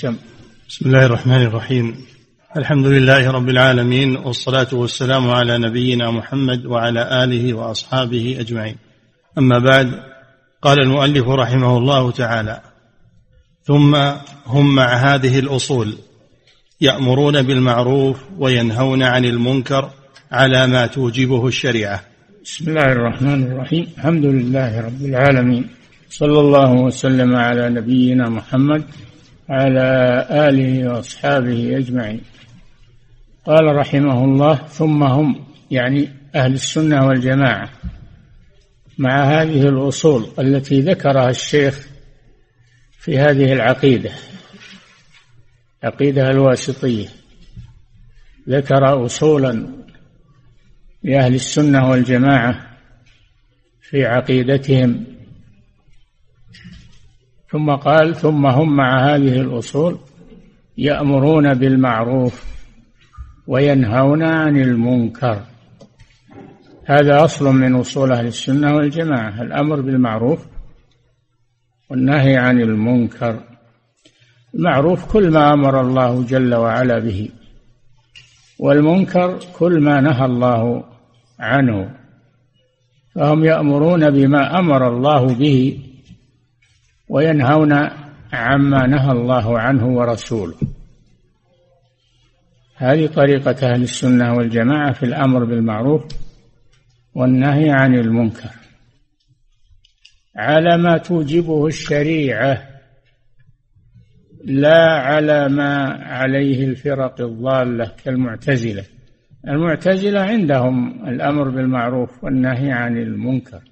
سم بسم الله الرحمن الرحيم. الحمد لله رب العالمين والصلاة والسلام على نبينا محمد وعلى آله وأصحابه أجمعين. أما بعد قال المؤلف رحمه الله تعالى ثم هم مع هذه الأصول يأمرون بالمعروف وينهون عن المنكر على ما توجبه الشريعة. بسم الله الرحمن الرحيم. الحمد لله رب العالمين. صلى الله وسلم على نبينا محمد على آله وأصحابه أجمعين. قال رحمه الله ثم هم يعني أهل السنة والجماعة مع هذه الأصول التي ذكرها الشيخ في هذه العقيدة عقيدة الواسطية. ذكر أصولا لأهل السنة والجماعة في عقيدتهم ثم قال ثم هم مع هذه الأصول يأمرون بالمعروف وينهون عن المنكر. هذا أصل من أصول أهل السنة والجماعة الأمر بالمعروف والنهي عن المنكر. المعروف كل ما أمر الله جل وعلا به والمنكر كل ما نهى الله عنه. فهم يأمرون بما أمر الله به وينهون عما نهى الله عنه ورسوله. هذه طريقة أهل السنة والجماعة في الأمر بالمعروف والنهي عن المنكر. على ما توجبه الشريعة لا على ما عليه الفرق الضالة كالمعتزلة. المعتزلة عندهم الأمر بالمعروف والنهي عن المنكر.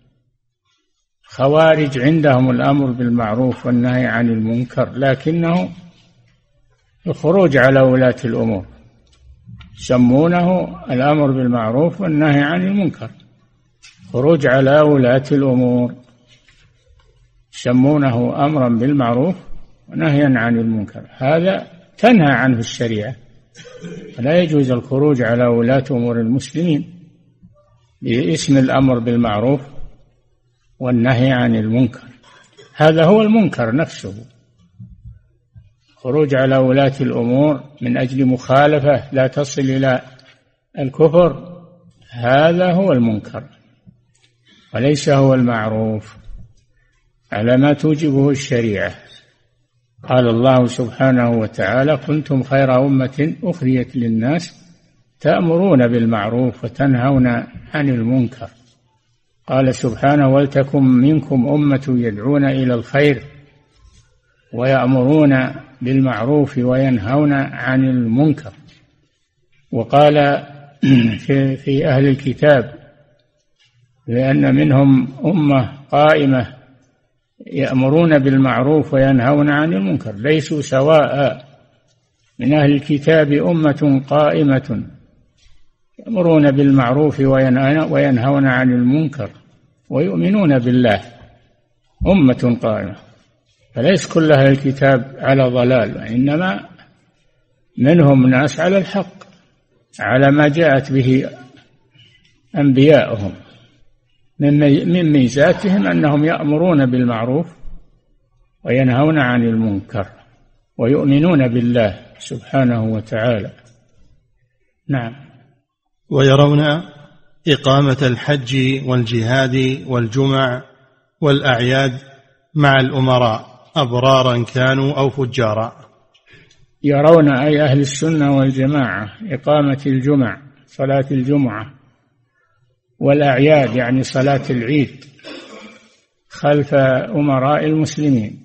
خوارج عندهم الأمر بالمعروف والنهي عن المنكر لكنه الخروج على ولاة الأمور. يسمونه الأمر بالمعروف والنهي عن المنكر. خروج على ولاة الأمور. يسمونه أمرا بالمعروف ونهيا عن المنكر. هذا تنهى عنه الشريعة. لا يجوز الخروج على ولاة أمور المسلمين. باسم الأمر بالمعروف والنهي عن المنكر. هذا هو المنكر نفسه. خروج على ولاة الأمور من أجل مخالفة لا تصل إلى الكفر هذا هو المنكر. وليس هو المعروف. على ما توجبه الشريعة؟ قال الله سبحانه وتعالى كنتم خير أمة أخرجت للناس تأمرون بالمعروف وتنهون عن المنكر. قال سبحانه ولتكن منكم أمة يدعون إلى الخير ويأمرون بالمعروف وينهون عن المنكر. وقال في, في أهل الكتاب لأن منهم أمة قائمة يأمرون بالمعروف وينهون عن المنكر ليسوا سواء من أهل الكتاب أمة قائمة. يأمرون بالمعروف وينهون عن المنكر ويؤمنون بالله. أمة قائمة. فليس كل أهل الكتاب على ضلال وإنما منهم ناس على الحق على ما جاءت به أنبياؤهم. من ميزاتهم أنهم يأمرون بالمعروف وينهون عن المنكر ويؤمنون بالله سبحانه وتعالى. نعم. ويرون إقامة الحج والجهاد والجمع والأعياد مع الأمراء أبرارا كانوا أو فجارا. يرون أي أهل السنة والجماعة إقامة الجمع صلاة الجمعة والأعياد يعني صلاة العيد خلف أمراء المسلمين.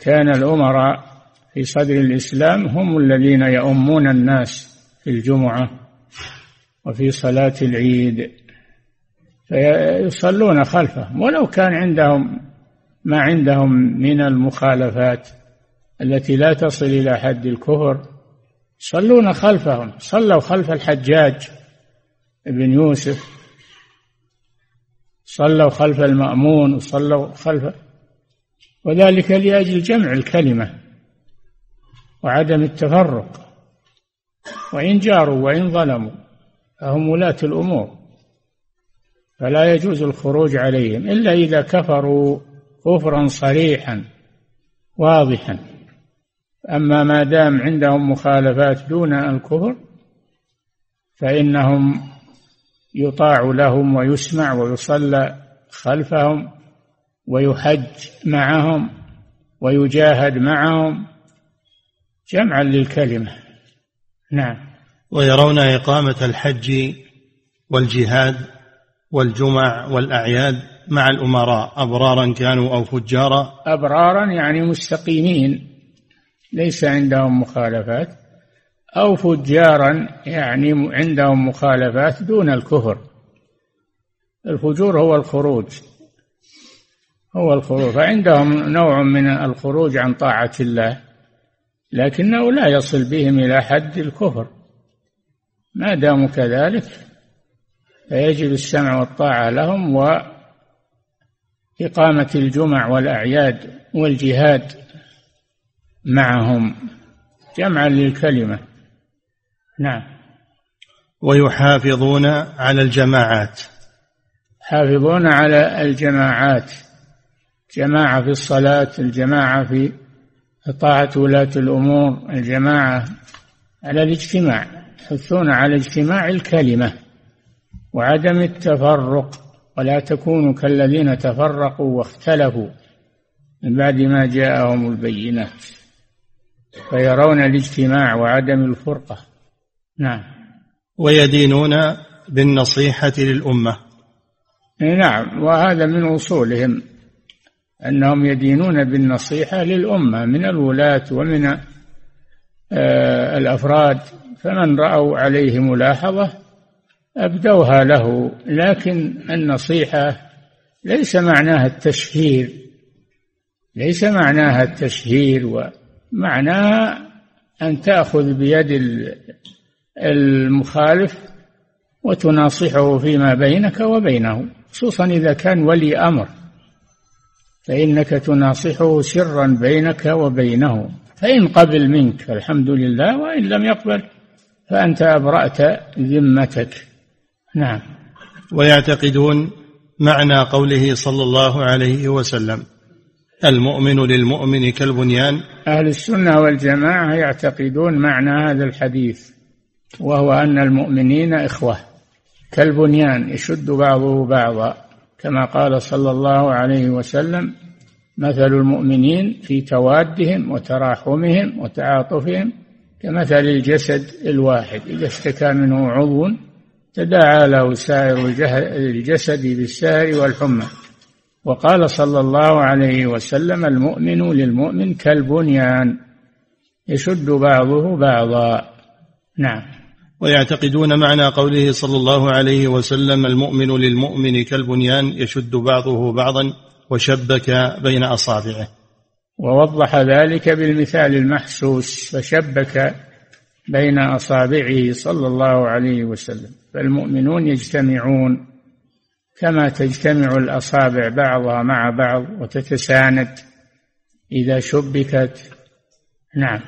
كان الأمراء في صدر الإسلام هم الذين يؤمون الناس في الجمعة وفي صلاة العيد. فيصلون خلفهم ولو كان عندهم ما عندهم من المخالفات التي لا تصل إلى حد الكفر يصلون خلفهم. صلوا خلف الحجاج ابن يوسف. صلوا خلف المأمون وصلوا خلف وذلك لأجل جمع الكلمة وعدم التفرق. وإن جاروا وإن ظلموا. فهم ولاة الأمور. فلا يجوز الخروج عليهم إلا إذا كفروا كفرا صريحا واضحا. أما ما دام عندهم مخالفات دون الكفر فإنهم يطاع لهم ويسمع ويصلى خلفهم ويحج معهم ويجاهد معهم جمعا للكلمة. نعم. ويرون إقامة الحج والجهاد والجمع والأعياد مع الأمراء. أبرارا كانوا أو فجارا. أبرارا يعني مستقيمين ليس عندهم مخالفات. أو فجارا يعني عندهم مخالفات دون الكفر. الفجور هو الخروج هو الخروج. فعندهم نوع من الخروج عن طاعة الله لكنه لا يصل بهم إلى حد الكفر. ما داموا كذلك فيجب السمع والطاعة لهم وإقامة الجمع والأعياد والجهاد معهم جمعا للكلمة. نعم. ويحافظون على الجماعات. يحافظون على الجماعات. جماعة في الصلاة الجماعة في طاعة ولاة الأمور الجماعة على الاجتماع. يحثون على اجتماع الكلمة وعدم التفرق ولا تكونوا كالذين تفرقوا واختلفوا من بعد ما جاءهم البينات فيرون الاجتماع وعدم الفرقة. نعم. ويدينون بالنصيحة للأمة. نعم وهذا من أصولهم أنهم يدينون بالنصيحة للأمة من الولاة ومن آه، الأفراد. فمن رأوا عليه ملاحظة أبدوها له لكن النصيحة ليس معناها التشهير ليس معناها التشهير ومعناها أن تأخذ بيد المخالف وتناصحه فيما بينك وبينه خصوصا إذا كان ولي أمر. فإنك تناصحه سرا بينك وبينه فإن قبل منك الحمد لله وإن لم يقبل فأنت أبرأت ذمتك. نعم. ويعتقدون معنى قوله صلى الله عليه وسلم المؤمن للمؤمن كالبنيان. أهل السنة والجماعة يعتقدون معنى هذا الحديث وهو أن المؤمنين إخوة كالبنيان يشد بعضه بعضا. كما قال صلى الله عليه وسلم مثل المؤمنين في توادهم وتراحمهم وتعاطفهم كمثل الجسد الواحد إذا اشتكى منه عضو تداعى له سائر الجسد بالسهر والحمى. وقال صلى الله عليه وسلم المؤمن للمؤمن كالبنيان. يشد بعضه بعضا. نعم. ويعتقدون معنى قوله صلى الله عليه وسلم المؤمن للمؤمن كالبنيان يشد بعضه بعضا وشبك بين أصابعه. ووضح ذلك بالمثال المحسوس فشبك بين أصابعه صلى الله عليه وسلم. فالمؤمنون يجتمعون كما تجتمع الأصابع بعضها مع بعض وتتساند إذا شبكت. نعم.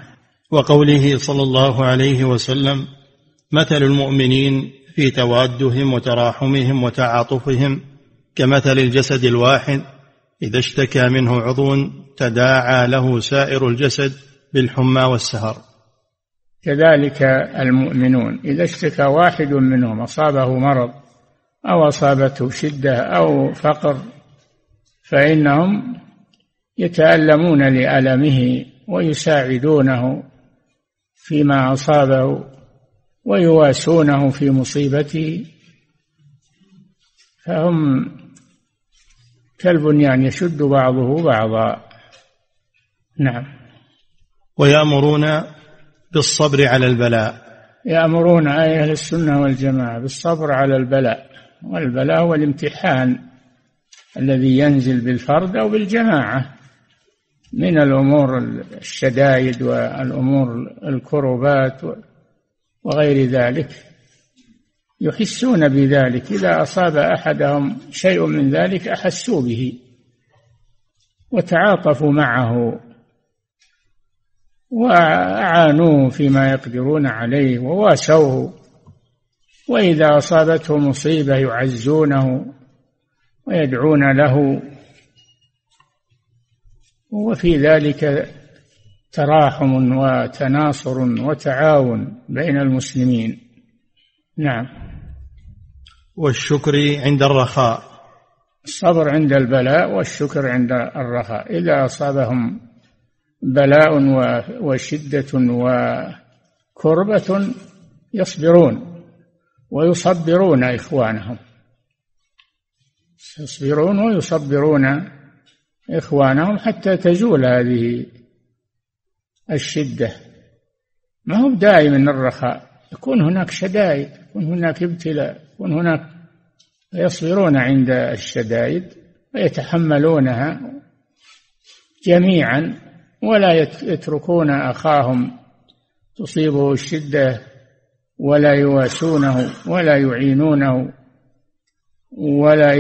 وقوله صلى الله عليه وسلم مثل المؤمنين في توادهم وتراحمهم وتعاطفهم كمثل الجسد الواحد إذا اشتكى منه عضو تداعى له سائر الجسد بالحمى والسهر. كذلك المؤمنون إذا اشتكى واحد منهم أصابه مرض أو أصابته شدة أو فقر فإنهم يتألمون لألمه ويساعدونه فيما أصابه ويواسونه في مصيبته فهم كالبنيان يشد بعضه بعضا. نعم. ويأمرون بالصبر على البلاء. يأمرون أي أهل السنة والجماعة بالصبر على البلاء. والبلاء هو الامتحان الذي ينزل بالفرد أو بالجماعة من الأمور الشدائد والأمور الكربات وغير ذلك. يحسون بذلك. إذا أصاب أحدهم شيء من ذلك أحسوا به وتعاطفوا معه وأعانوه فيما يقدرون عليه وواسوه. وإذا أصابته مصيبة يعزونه ويدعون له. وفي ذلك تراحم وتناصر وتعاون بين المسلمين. نعم. والشكر عند الرخاء. الصبر عند البلاء والشكر عند الرخاء. إذا أصابهم بلاء وشدة وكربة يصبرون ويصبرون إخوانهم. يصبرون ويصبرون إخوانهم حتى تزول هذه الشدة. ما هو دائما الرخاء؟ يكون هناك شدائد يكون هناك ابتلاء. يكون هناك يصبرون عند الشدائد ويتحملونها جميعا ولا يتركون أخاهم تصيبه الشدة ولا يواسونه ولا يعينونه ولا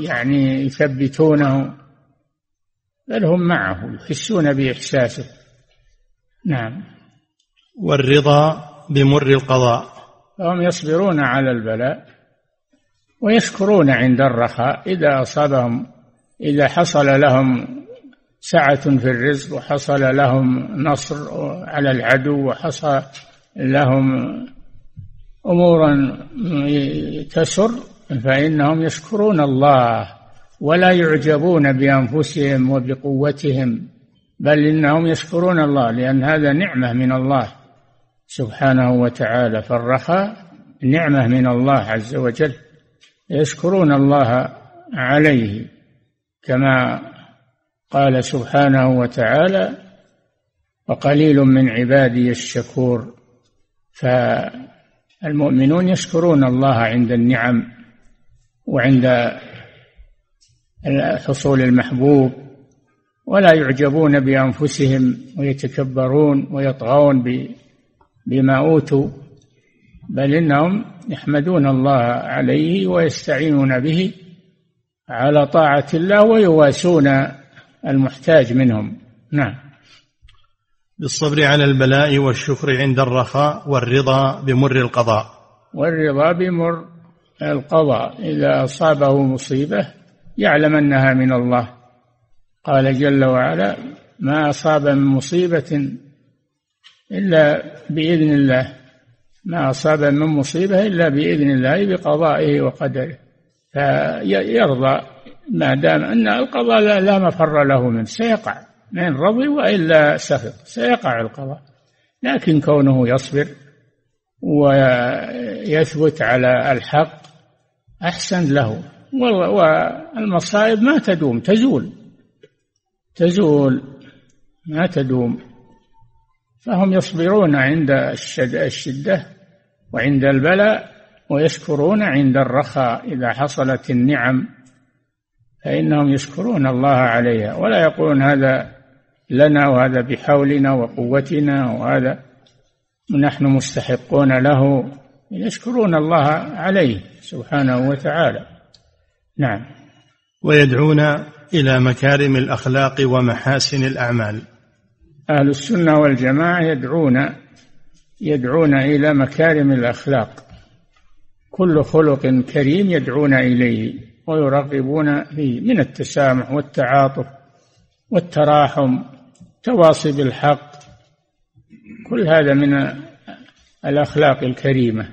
يعني يثبتونه بل هم معه يحسون بإحساسه. نعم. والرضا بمر القضاء. فهم يصبرون على البلاء ويشكرون عند الرخاء. إذا أصابهم إذا حصل لهم سعة في الرزق وحصل لهم نصر على العدو وحصل لهم أمورا تسر فإنهم يشكرون الله ولا يعجبون بأنفسهم وبقوتهم بل إنهم يشكرون الله لأن هذا نعمة من الله. سبحانه وتعالى فالرخاء نعمة من الله عز وجل يشكرون الله عليه. كما قال سبحانه وتعالى وقليل من عبادي الشكور فالمؤمنون يشكرون الله عند النعم وعند حصول المحبوب ولا يعجبون بأنفسهم ويتكبرون ويطغون بما أوتوا بل إنهم يحمدون الله عليه ويستعينون به على طاعة الله ويواسون المحتاج منهم. نعم. بالصبر على البلاء والشكر عند الرخاء والرضا بمر القضاء. والرضا بمر القضاء. إذا أصابه مصيبة يعلم أنها من الله. قال جل وعلا ما أصاب من مصيبة إلا بإذن الله. ما أصاب من مصيبة إلا بإذن الله بقضائه وقدره. فيرضى ما دام أن القضاء لا, مفر له منه سيقع. من رضي وإلا سخط سيقع القضاء. لكن كونه يصبر ويثبت على الحق أحسن له. والمصائب ما تدوم تزول. تزول ما تدوم. فهم يصبرون عند الشدة وعند البلاء ويشكرون عند الرخاء إذا حصلت النعم فإنهم يشكرون الله عليها. ولا يقولون هذا لنا وهذا بحولنا وقوتنا وهذا نحن مستحقون له يشكرون الله عليه سبحانه وتعالى. نعم. ويدعون إلى مكارم الأخلاق ومحاسن الأعمال. أهل السنة والجماعة يدعون يدعون إلى مكارم الأخلاق. كل خلق كريم يدعون إليه ويرغبون فيه من التسامح والتعاطف والتراحم تواصي بالحق. كل هذا من الأخلاق الكريمة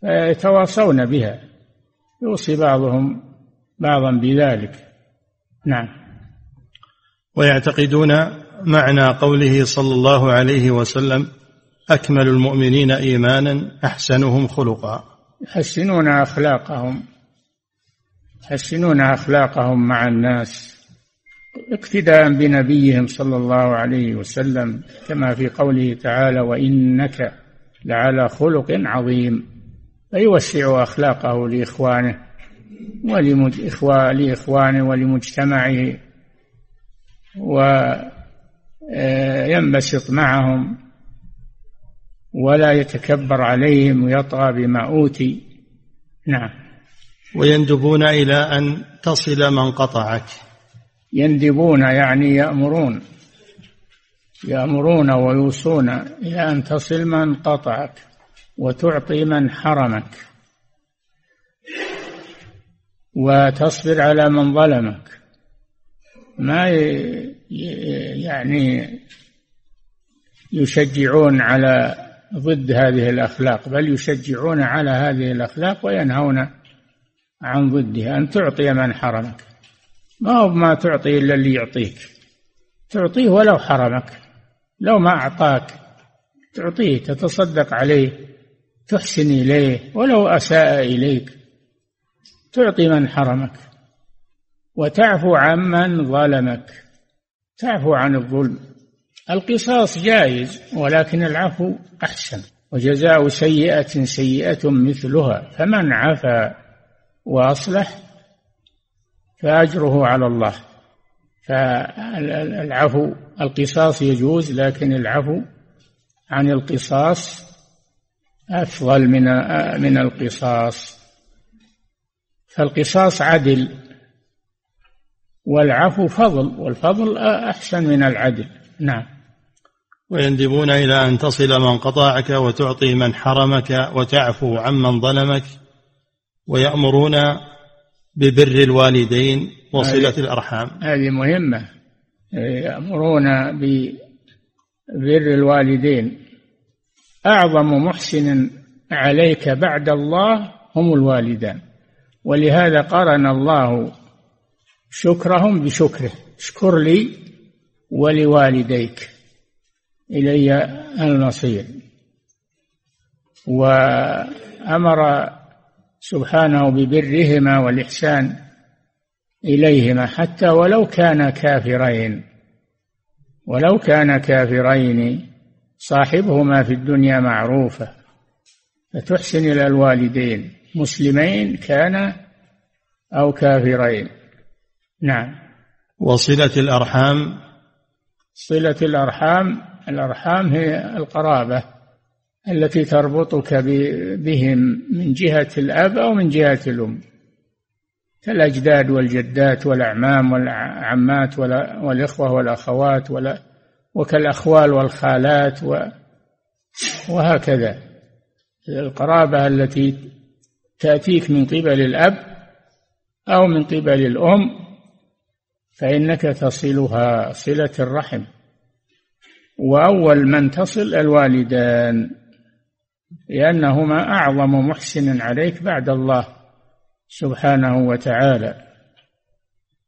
فيتواصون بها. يوصي بعضهم بعضا بذلك. نعم. ويعتقدون معنى قوله صلى الله عليه وسلم أكمل المؤمنين إيمانا أحسنهم خلقا. يحسنون أخلاقهم يحسنون أخلاقهم مع الناس اقتداء بنبيهم صلى الله عليه وسلم كما في قوله تعالى وإنك لعلى خلق عظيم. فيوسع أخلاقه لإخوانه ولإخوانه ولمجتمعه وينبسط معهم ولا يتكبر عليهم ويطغى بما أوتي. نعم. ويندبون إلى أن تصل من قطعك. يندبون يعني يأمرون يأمرون ويوصون إلى أن تصل من قطعك وتعطي من حرمك وتصبر على من ظلمك. ما يعني يشجعون على ضد هذه الأخلاق بل يشجعون على هذه الأخلاق وينهون عن ضدها. أن تعطي من حرمك. ما هو ما تعطي إلا اللي يعطيك. تعطيه ولو حرمك. لو ما أعطاك. تعطيه تتصدق عليه تحسن إليه ولو أساء إليك. تعطي من حرمك. وتعفو عمن ظلمك. تعفو عن الظلم. القصاص جائز ولكن العفو أحسن. وجزاء سيئة سيئة مثلها. فمن عفا وأصلح فأجره على الله. فالعفو القصاص يجوز لكن العفو عن القصاص أفضل من من القصاص. فالقصاص عدل. والعفو فضل والفضل أحسن من العدل. نعم. ويندبون إلى أن تصل من قطعك وتعطي من حرمك وتعفو عمن ظلمك ويأمرون ببر الوالدين وصلة الأرحام. هذه مهمة. يأمرون ببر الوالدين. أعظم محسن عليك بعد الله هم الوالدان. ولهذا قرن الله شكرهم بشكره. اشكر لي ولوالديك. إلي المصير وأمر سبحانه ببرهما والإحسان إليهما حتى ولو كان كافرين. ولو كان كافرين صاحبهما في الدنيا معروفة. فتحسن إلى الوالدين. مسلمين كان أو كافرين. نعم. وصلة الأرحام؟ صلة الأرحام الأرحام هي القرابة التي تربطك بهم من جهة الأب أو من جهة الأم. كالأجداد والجدات والأعمام والعمات والإخوة والأخوات وكالأخوال والخالات وهكذا. القرابة التي تأتيك من قبل الأب أو من قبل الأم فإنك تصلها صلة الرحم. وأول من تصل الوالدان لأنهما أعظم محسن عليك بعد الله سبحانه وتعالى.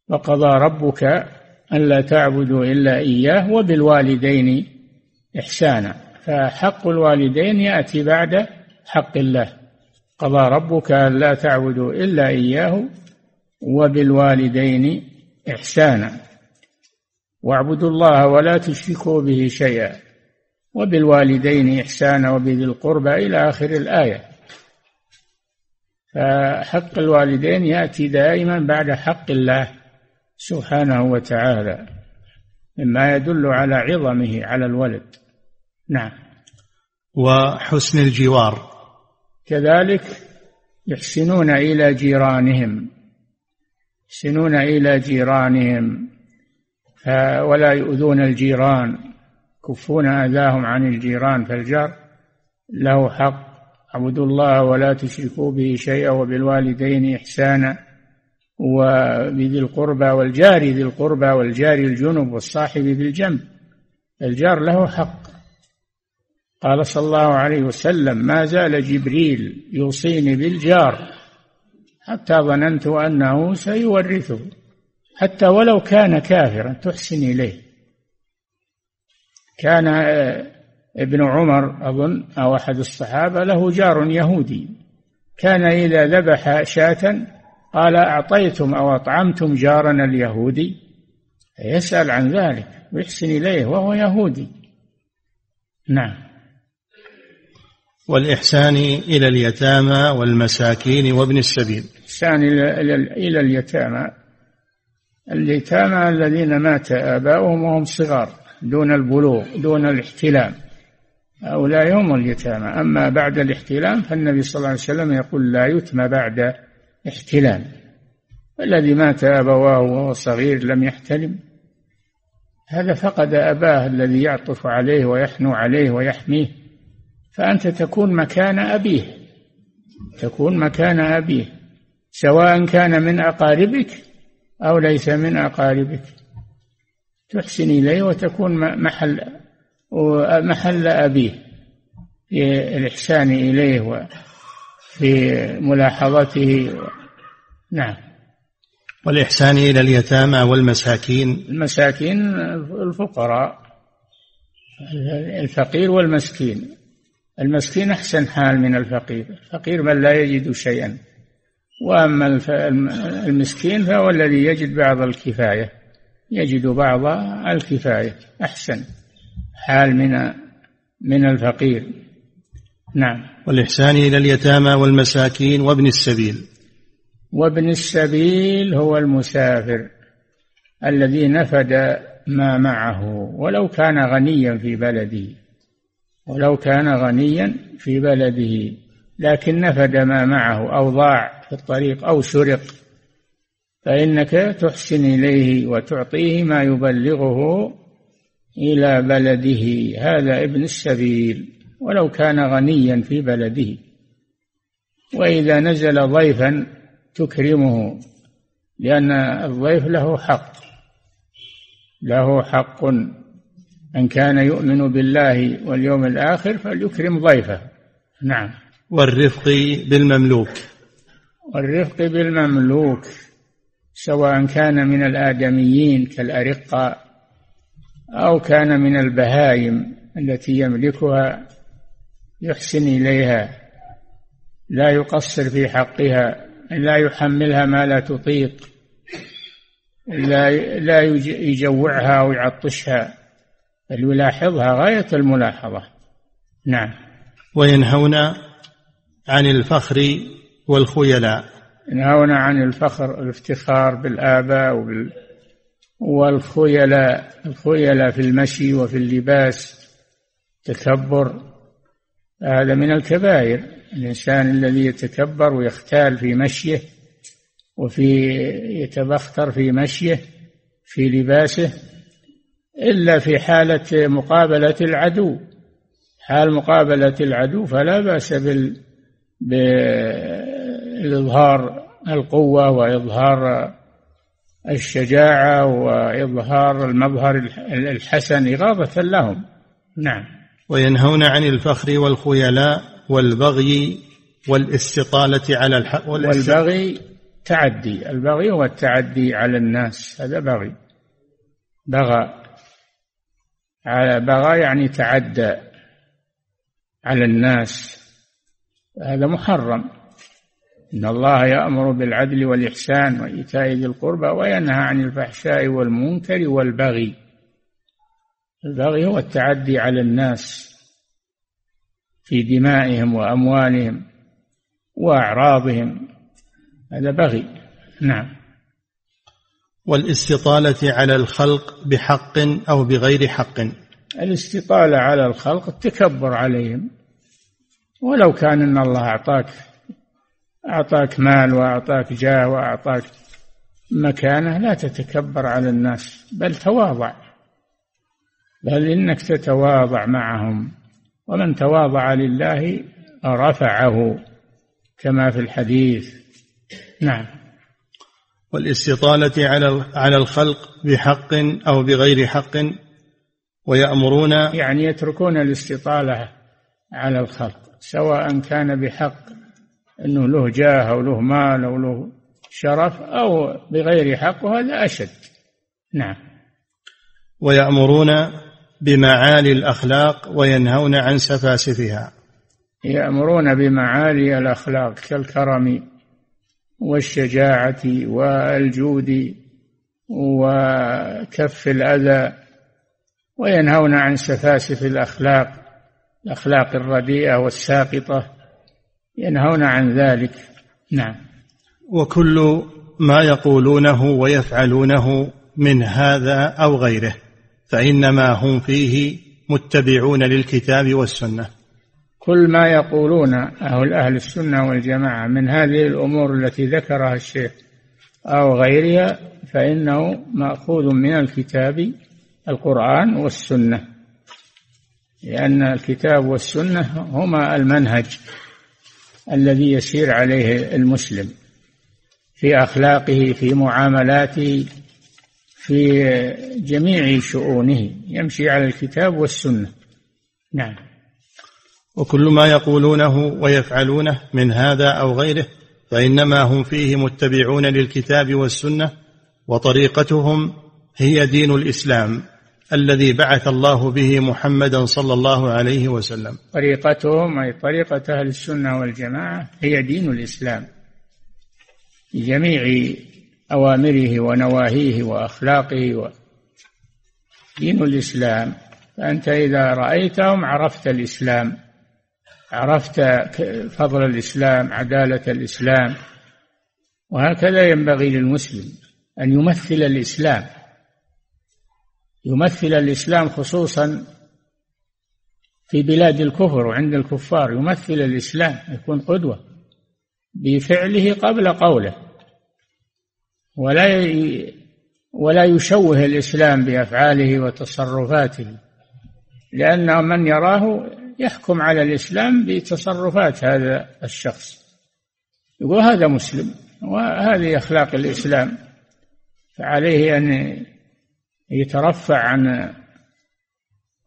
وقضى ربك ألا تعبدوا إلا إياه وبالوالدين إحسانا. فحق الوالدين يأتي بعد حق الله. قضى ربك ألا تعبدوا إلا إياه وبالوالدين إحسانا. واعبدوا الله ولا تشركوا به شيئا. وبالوالدين إحسانا وبذي القربى إلى آخر الآية. فحق الوالدين يأتي دائما بعد حق الله سبحانه وتعالى. مما يدل على عظمه على الولد. نعم. وحسن الجوار. كذلك يحسنون إلى جيرانهم. يحسنون إلى جيرانهم ولا يؤذون الجيران. كفون أذاهم عن الجيران فالجار له حق. اعبدوا الله ولا تشركوا به شيئا وبالوالدين إحسانا. وبذي القربى والجار ذي القربى والجار الجنب والصاحب بالجنب الجار له حق. قال صلى الله عليه وسلم ما زال جبريل يوصيني بالجار حتى ظننت أنه سيورثه حتى ولو كان كافرا تحسن إليه. كان آه، ابن عمر أظن أو أحد الصحابة له جار يهودي. كان إذا ذبح شاة قال أعطيتم أو أطعمتم جارنا اليهودي يسأل عن ذلك ويحسن إليه وهو يهودي. نعم. والإحسان إلى اليتامى والمساكين وابن السبيل. إحسان إلى اليتامى. اليتامى الذين مات آباؤهم وهم صغار دون البلوغ دون الاحتلام. هؤلاء هم اليتامى. أما بعد الاحتلام فالنبي صلى الله عليه وسلم يقول لا يتم بعد احتلام. الذي مات أبواه وهو صغير لم يحتلم. هذا فقد أباه الذي يعطف عليه ويحنو عليه ويحميه. فأنت تكون مكان أبيه تكون مكان أبيه سواء كان من أقاربك أو ليس من أقاربك. تحسن إليه وتكون محل محل أبيه في الإحسان إليه وفي ملاحظته نعم. والإحسان إلى اليتامى والمساكين. المساكين الفقراء الفقير والمسكين. المسكين أحسن حال من الفقير. الفقير من لا يجد شيئا. وأما المسكين فهو الذي يجد بعض الكفاية. يجد بعض الكفاية. أحسن حال من من الفقير. نعم. والإحسان إلى اليتامى والمساكين وابن السبيل. وابن السبيل هو المسافر الذي نفد ما معه ولو كان غنيا في بلده. ولو كان غنيا في بلده لكن نفد ما معه أو ضاع في الطريق أو سرق فإنك تحسن إليه وتعطيه ما يبلغه إلى بلده. هذا ابن السبيل ولو كان غنيا في بلده. وإذا نزل ضيفا تكرمه لأن الضيف له حق له حق من كان يؤمن بالله واليوم الآخر فليكرم ضيفه. نعم. والرفق بالمملوك. والرفق بالمملوك سواء كان من الآدميين كالأرقة أو كان من البهائم التي يملكها يحسن إليها لا يقصر في حقها لا يحملها ما لا تطيق لا لا يجوعها أو يعطشها بل يلاحظها غاية الملاحظة. نعم. وينهون عن الفخر والخيلاء. ينهون عن الفخر الافتخار بالآباء وبال والخيلاء الخيلاء في المشي وفي اللباس تكبر. هذا من الكبائر. الإنسان الذي يتكبر ويختال في مشيه وفي يتبختر في مشيه في لباسه إلا في حالة مقابلة العدو. حال مقابلة العدو فلا بأس بال بإظهار القوة وإظهار الشجاعة وإظهار المظهر الحسن إغاظة لهم. نعم. وينهون عن الفخر والخيلاء والبغي والاستطالة على الحق والبغي تعدي. البغي هو التعدي على الناس. هذا بغي. بغى. على بغى يعني تعدى على الناس هذا محرم. إن الله يأمر بالعدل والإحسان وإيتاء ذي القربى وينهى عن الفحشاء والمنكر والبغي. البغي هو التعدي على الناس في دمائهم وأموالهم وأعراضهم. هذا بغي. نعم. والاستطالة على الخلق بحق أو بغير حق. الاستطالة على الخلق التكبر عليهم. ولو كان إن الله أعطاك أعطاك مال وأعطاك جاه وأعطاك مكانة لا تتكبر على الناس بل تواضع. بل إنك تتواضع معهم. ومن تواضع لله رفعه كما في الحديث. نعم. والاستطالة على على الخلق بحق أو بغير حق ويأمرون يعني يتركون الاستطالة على الخلق سواء كان بحق أنه له جاه أو له مال أو له شرف أو بغير حق وهذا أشد. نعم. ويأمرون بمعالي الأخلاق وينهون عن سفاسفها. يأمرون بمعالي الأخلاق كالكرم والشجاعة والجود وكف الأذى وينهون عن سفاسف الأخلاق الأخلاق الرديئة والساقطة ينهون عن ذلك. نعم. وكل ما يقولونه ويفعلونه من هذا أو غيره فإنما هم فيه متبعون للكتاب والسنة. كل ما يقولون أهل أهل السنة والجماعة من هذه الأمور التي ذكرها الشيخ أو غيرها فإنه مأخوذ من الكتاب القرآن والسنة لأن الكتاب والسنة هما المنهج الذي يسير عليه المسلم في أخلاقه في معاملاته في جميع شؤونه يمشي على الكتاب والسنة. نعم. وكل ما يقولونه ويفعلونه من هذا أو غيره فإنما هم فيه متبعون للكتاب والسنة وطريقتهم هي دين الإسلام الذي بعث الله به محمدا صلى الله عليه وسلم. طريقتهم أي طريقة أهل السنة والجماعة هي دين الإسلام. جميع أوامره ونواهيه وأخلاقه و دين الإسلام. فأنت إذا رأيتهم عرفت الإسلام. عرفت فضل الإسلام عدالة الإسلام وهكذا ينبغي للمسلم أن يمثل الإسلام. يمثل الإسلام خصوصا في بلاد الكفر وعند الكفار. يمثل الإسلام يكون قدوة بفعله قبل قوله. ولا ولا يشوه الإسلام بأفعاله وتصرفاته لأن من يراه يحكم على الإسلام بتصرفات هذا الشخص. يقول هذا مسلم وهذه أخلاق الإسلام فعليه أن يترفع عن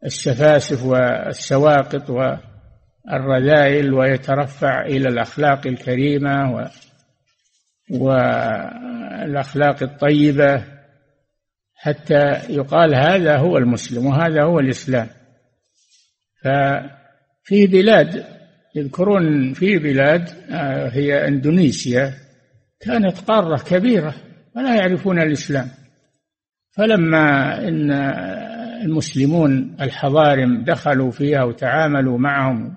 السفاسف والسواقط والرذائل ويترفع إلى الأخلاق الكريمة و والأخلاق الطيبة حتى يقال هذا هو المسلم وهذا هو الإسلام. ففي بلاد يذكرون في بلاد آه، هي إندونيسيا كانت قارة كبيرة ولا يعرفون الإسلام. فلما إن المسلمون الحضارم دخلوا فيها وتعاملوا معهم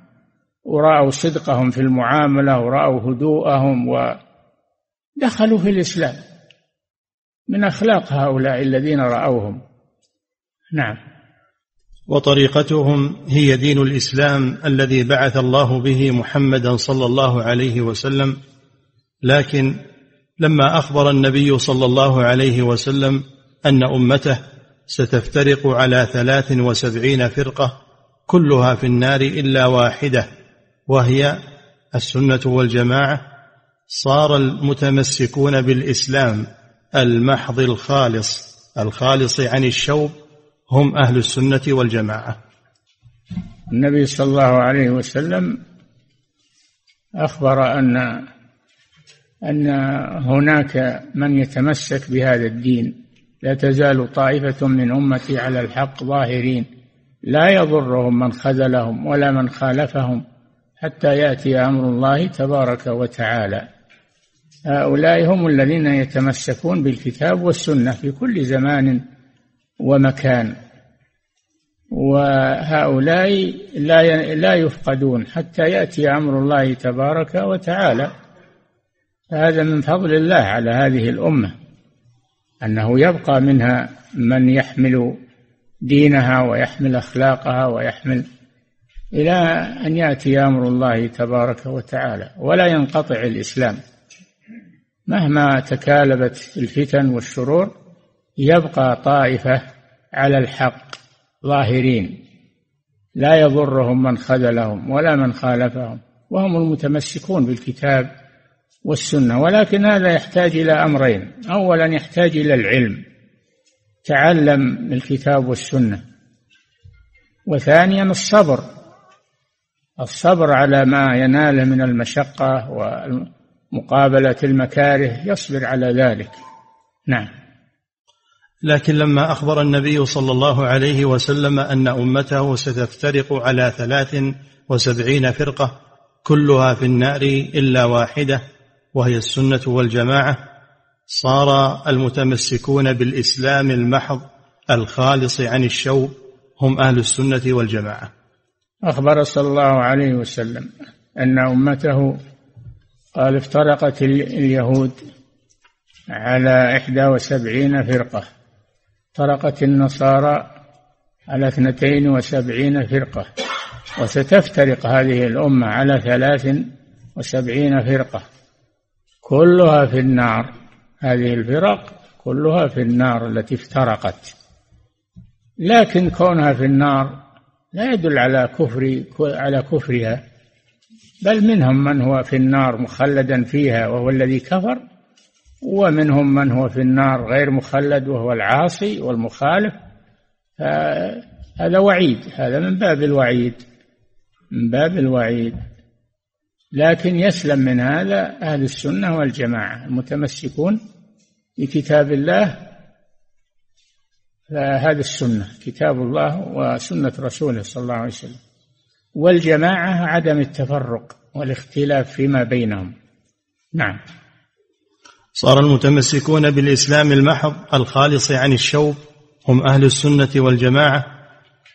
ورأوا صدقهم في المعاملة ورأوا هدوءهم ودخلوا في الإسلام. من أخلاق هؤلاء الذين رأوهم. نعم. وطريقتهم هي دين الإسلام الذي بعث الله به محمدا صلى الله عليه وسلم. لكن لما أخبر النبي صلى الله عليه وسلم أن أمته ستفترق على ثلاث وسبعين فرقة كلها في النار إلا واحدة وهي السنة والجماعة صار المتمسكون بالإسلام المحض الخالص الخالص عن الشوب هم أهل السنة والجماعة. النبي صلى الله عليه وسلم أخبر أن أن هناك من يتمسك بهذا الدين. لا تزال طائفة من أمتي على الحق ظاهرين. لا يضرهم من خذلهم ولا من خالفهم حتى يأتي أمر الله تبارك وتعالى. هؤلاء هم الذين يتمسكون بالكتاب والسنة في كل زمان ومكان. وهؤلاء لا لا يفقدون حتى يأتي أمر الله تبارك وتعالى. هذا من فضل الله على هذه الأمة أنه يبقى منها من يحمل دينها ويحمل أخلاقها ويحمل إلى أن يأتي أمر الله تبارك وتعالى ولا ينقطع الإسلام مهما تكالبت الفتن والشرور. يبقى طائفة على الحق ظاهرين. لا يضرهم من خذلهم ولا من خالفهم وهم المتمسكون بالكتاب والسنة. ولكن هذا يحتاج إلى أمرين. أولا يحتاج إلى العلم تعلم الكتاب والسنة. وثانيا الصبر الصبر على ما يناله من المشقة ومقابلة المكاره يصبر على ذلك. نعم. لكن لما أخبر النبي صلى الله عليه وسلم أن أمته ستفترق على ثلاث وسبعين فرقة كلها في النار إلا واحدة وهي السنة والجماعة صار المتمسكون بالإسلام المحض الخالص عن الشوب هم أهل السنة والجماعة. أخبر صلى الله عليه وسلم أن أمته قال افترقت اليهود على إحدى وسبعين فرقة. فرقت النصارى على اثنتين وسبعين فرقة وستفترق هذه الأمة على ثلاث وسبعين فرقة. كلها في النار. هذه الفرق كلها في النار التي افترقت. لكن كونها في النار لا يدل على كفر على كفرها بل منهم من هو في النار مخلدا فيها وهو الذي كفر ومنهم من هو في النار غير مخلد وهو العاصي والمخالف. هذا وعيد هذا من باب الوعيد من باب الوعيد. لكن يسلم من هذا أهل السنة والجماعة المتمسكون بكتاب الله. فهذا السنة كتاب الله وسنة رسوله صلى الله عليه وسلم. والجماعة عدم التفرق والاختلاف فيما بينهم. نعم. صار المتمسكون بالإسلام المحض الخالص عن الشوب هم أهل السنة والجماعة.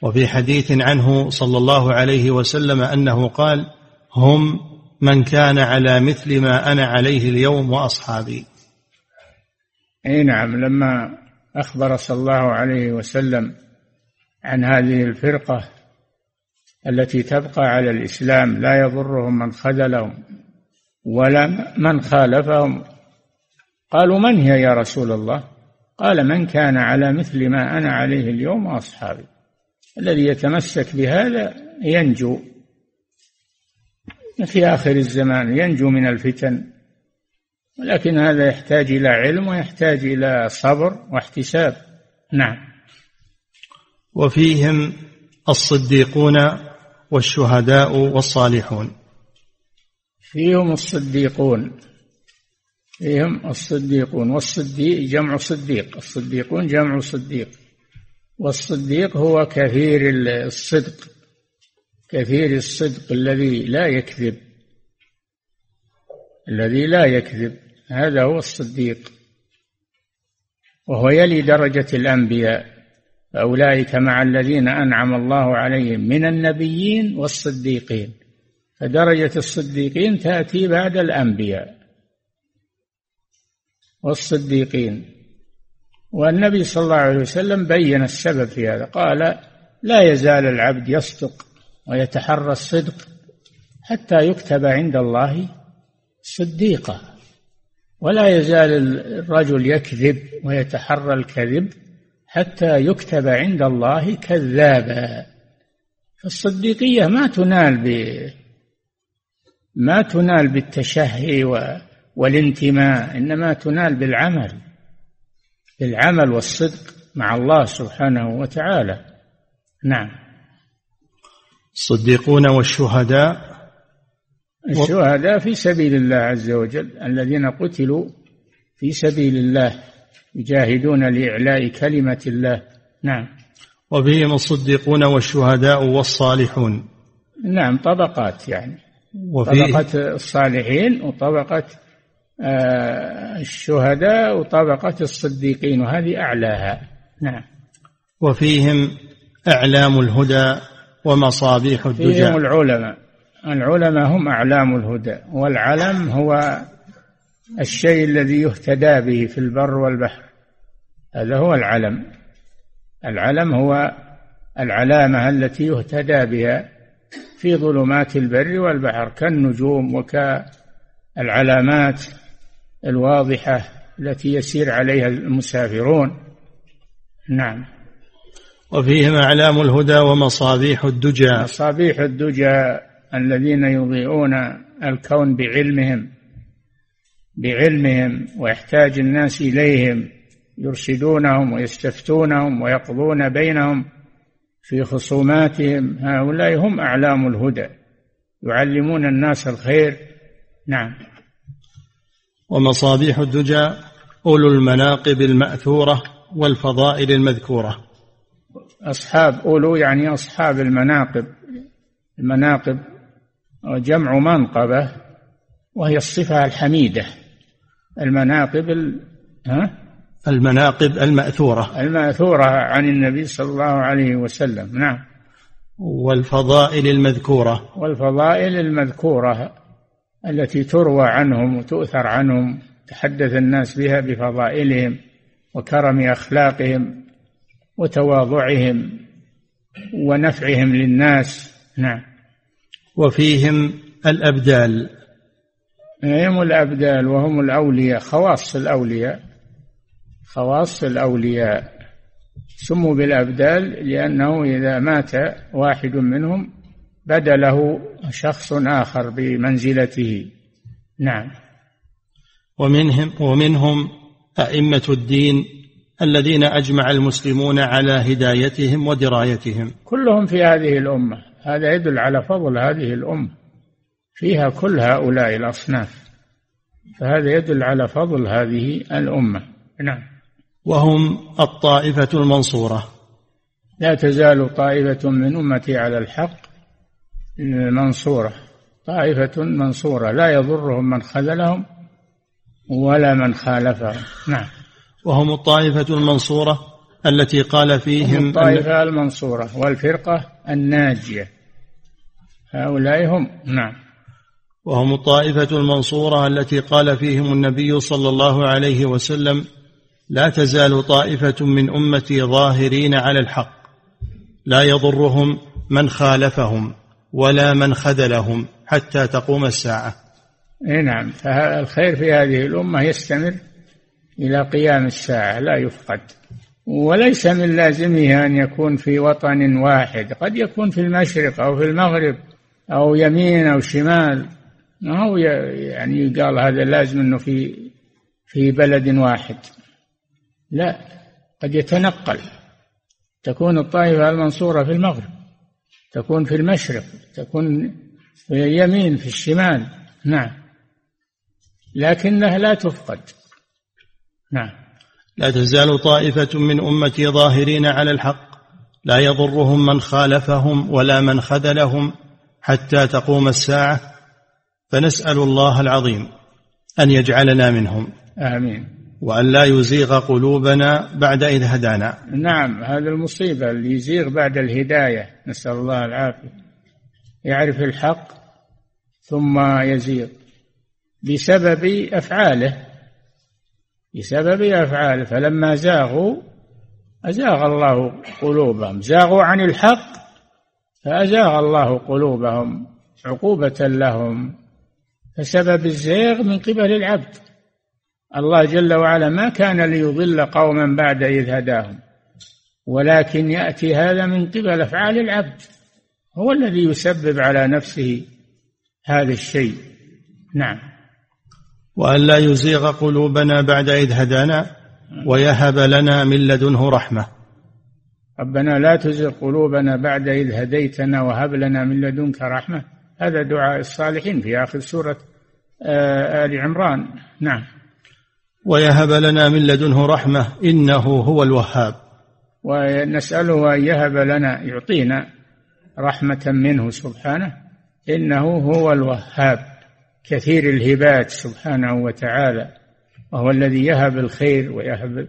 وفي حديث عنه صلى الله عليه وسلم أنه قال هم من كان على مثل ما أنا عليه اليوم وأصحابي. أي نعم لما أخبر صلى الله عليه وسلم عن هذه الفرقة التي تبقى على الإسلام لا يضرهم من خذلهم ولا من خالفهم. قالوا من هي يا رسول الله؟ قال من كان على مثل ما أنا عليه اليوم وأصحابي. الذي يتمسك بهذا ينجو. في آخر الزمان ينجو من الفتن. ولكن هذا يحتاج إلى علم ويحتاج إلى صبر واحتساب. نعم. وفيهم الصديقون والشهداء والصالحون. فيهم الصديقون. فيهم الصديقون والصديق جمع صديق الصديقون جمع صديق. والصديق هو كثير الصدق كثير الصدق الذي لا يكذب الذي لا يكذب. هذا هو الصديق. وهو يلي درجة الأنبياء أولئك مع الذين أنعم الله عليهم من النبيين والصديقين. فدرجة الصديقين تأتي بعد الأنبياء. والصديقين. والنبي صلى الله عليه وسلم بين السبب في هذا. قال لا يزال العبد يصدق ويتحرى الصدق حتى يكتب عند الله صديقا. ولا يزال الرجل يكذب ويتحرى الكذب حتى يكتب عند الله كذابا. فالصديقية ما تنال ب ما تنال بالتشهي والانتماء إنما تنال بالعمل بالعمل والصدق مع الله سبحانه وتعالى. نعم. الصديقون والشهداء. الشهداء في سبيل الله عز وجل الذين قتلوا في سبيل الله يجاهدون لإعلاء كلمة الله. نعم. وبهم الصديقون والشهداء والصالحون. نعم طبقات يعني. طبقة الصالحين وطبقة الشهداء وطبقة الصديقين وهذه أعلاها. نعم. وفيهم أعلام الهدى ومصابيح الدجى. فيهم العلماء. العلماء هم أعلام الهدى والعلم هو الشيء الذي يهتدى به في البر والبحر. هذا هو العلم. العلم هو العلامة التي يهتدى بها في ظلمات البر والبحر كالنجوم وكالعلامات. الواضحة التي يسير عليها المسافرون. نعم. وفيهم أعلام الهدى ومصابيح الدجى. مصابيح الدجى الذين يضيئون الكون بعلمهم بعلمهم ويحتاج الناس إليهم يرشدونهم ويستفتونهم ويقضون بينهم في خصوماتهم. هؤلاء هم أعلام الهدى يعلمون الناس الخير. نعم. ومصابيح الدجى أولو المناقب المأثورة والفضائل المذكورة. أصحاب أولو يعني أصحاب المناقب. المناقب جمع منقبة وهي الصفة الحميدة. المناقب ال... ها؟ المناقب المأثورة. المأثورة عن النبي صلى الله عليه وسلم. نعم. والفضائل المذكورة. والفضائل المذكورة. التي تروى عنهم وتؤثر عنهم تحدث الناس بها بفضائلهم وكرم أخلاقهم وتواضعهم ونفعهم للناس. نعم. وفيهم الأبدال. هم الأبدال وهم الأولياء خواص الأولياء خواص الأولياء. سموا بالأبدال لأنه إذا مات واحد منهم بدله شخص آخر بمنزلته. نعم. ومنهم ومنهم أئمة الدين الذين أجمع المسلمون على هدايتهم ودرايتهم. كلهم في هذه الأمة. هذا يدل على فضل هذه الأمة. فيها كل هؤلاء الأصناف. فهذا يدل على فضل هذه الأمة. نعم. وهم الطائفة المنصورة. لا تزال طائفة من أمتي على الحق منصورة. طائفة منصورة. لا يضرهم من خذلهم ولا من خالفهم. نعم. وهم الطائفة المنصورة التي قال فيهم الطائفة المنصورة والفرقة الناجية. هؤلاء هم. نعم. وهم الطائفة المنصورة التي قال فيهم النبي صلى الله عليه وسلم لا تزال طائفة من أمتي ظاهرين على الحق. لا يضرهم من خالفهم. ولا من خذلهم حتى تقوم الساعة. نعم فالخير في هذه الأمة يستمر إلى قيام الساعة لا يفقد. وليس من لازمه أن يكون في وطن واحد قد يكون في المشرق أو في المغرب أو يمين أو شمال. ما هو يعني قال هذا لازم أنه في في بلد واحد. لا قد يتنقل. تكون الطائفة المنصورة في المغرب. تكون في المشرق تكون في اليمين في الشمال. نعم. لكنها لا تفقد. نعم. لا تزال طائفة من أمتي ظاهرين على الحق. لا يضرهم من خالفهم ولا من خذلهم حتى تقوم الساعة. فنسأل الله العظيم أن يجعلنا منهم. آمين. وأن لا يزيغ قلوبنا بعد إذ هدانا. نعم هذا المصيبة اللي يزيغ بعد الهداية نسأل الله العافية. يعرف الحق ثم يزيغ بسبب أفعاله بسبب أفعاله. فلما زاغوا أزاغ الله قلوبهم. زاغوا عن الحق فأزاغ الله قلوبهم عقوبة لهم. فسبب الزيغ من قبل العبد. الله جل وعلا ما كان ليضل قوما بعد إذ هداهم ولكن يأتي هذا من قبل أفعال العبد هو الذي يسبب على نفسه هذا الشيء. نعم. وأن لا يزيغ قلوبنا بعد إذ هدانا ويهب لنا من لدنه رحمة. ربنا لا تزغ قلوبنا بعد إذ هديتنا وهب لنا من لدنك رحمة. هذا دعاء الصالحين في آخر سورة آه، آل عمران. نعم. ويهب لنا من لدنه رحمة إنه هو الوهاب. ونسأله أن يهب لنا يعطينا رحمة منه سبحانه إنه هو الوهاب. كثير الهبات سبحانه وتعالى وهو الذي يهب الخير ويهب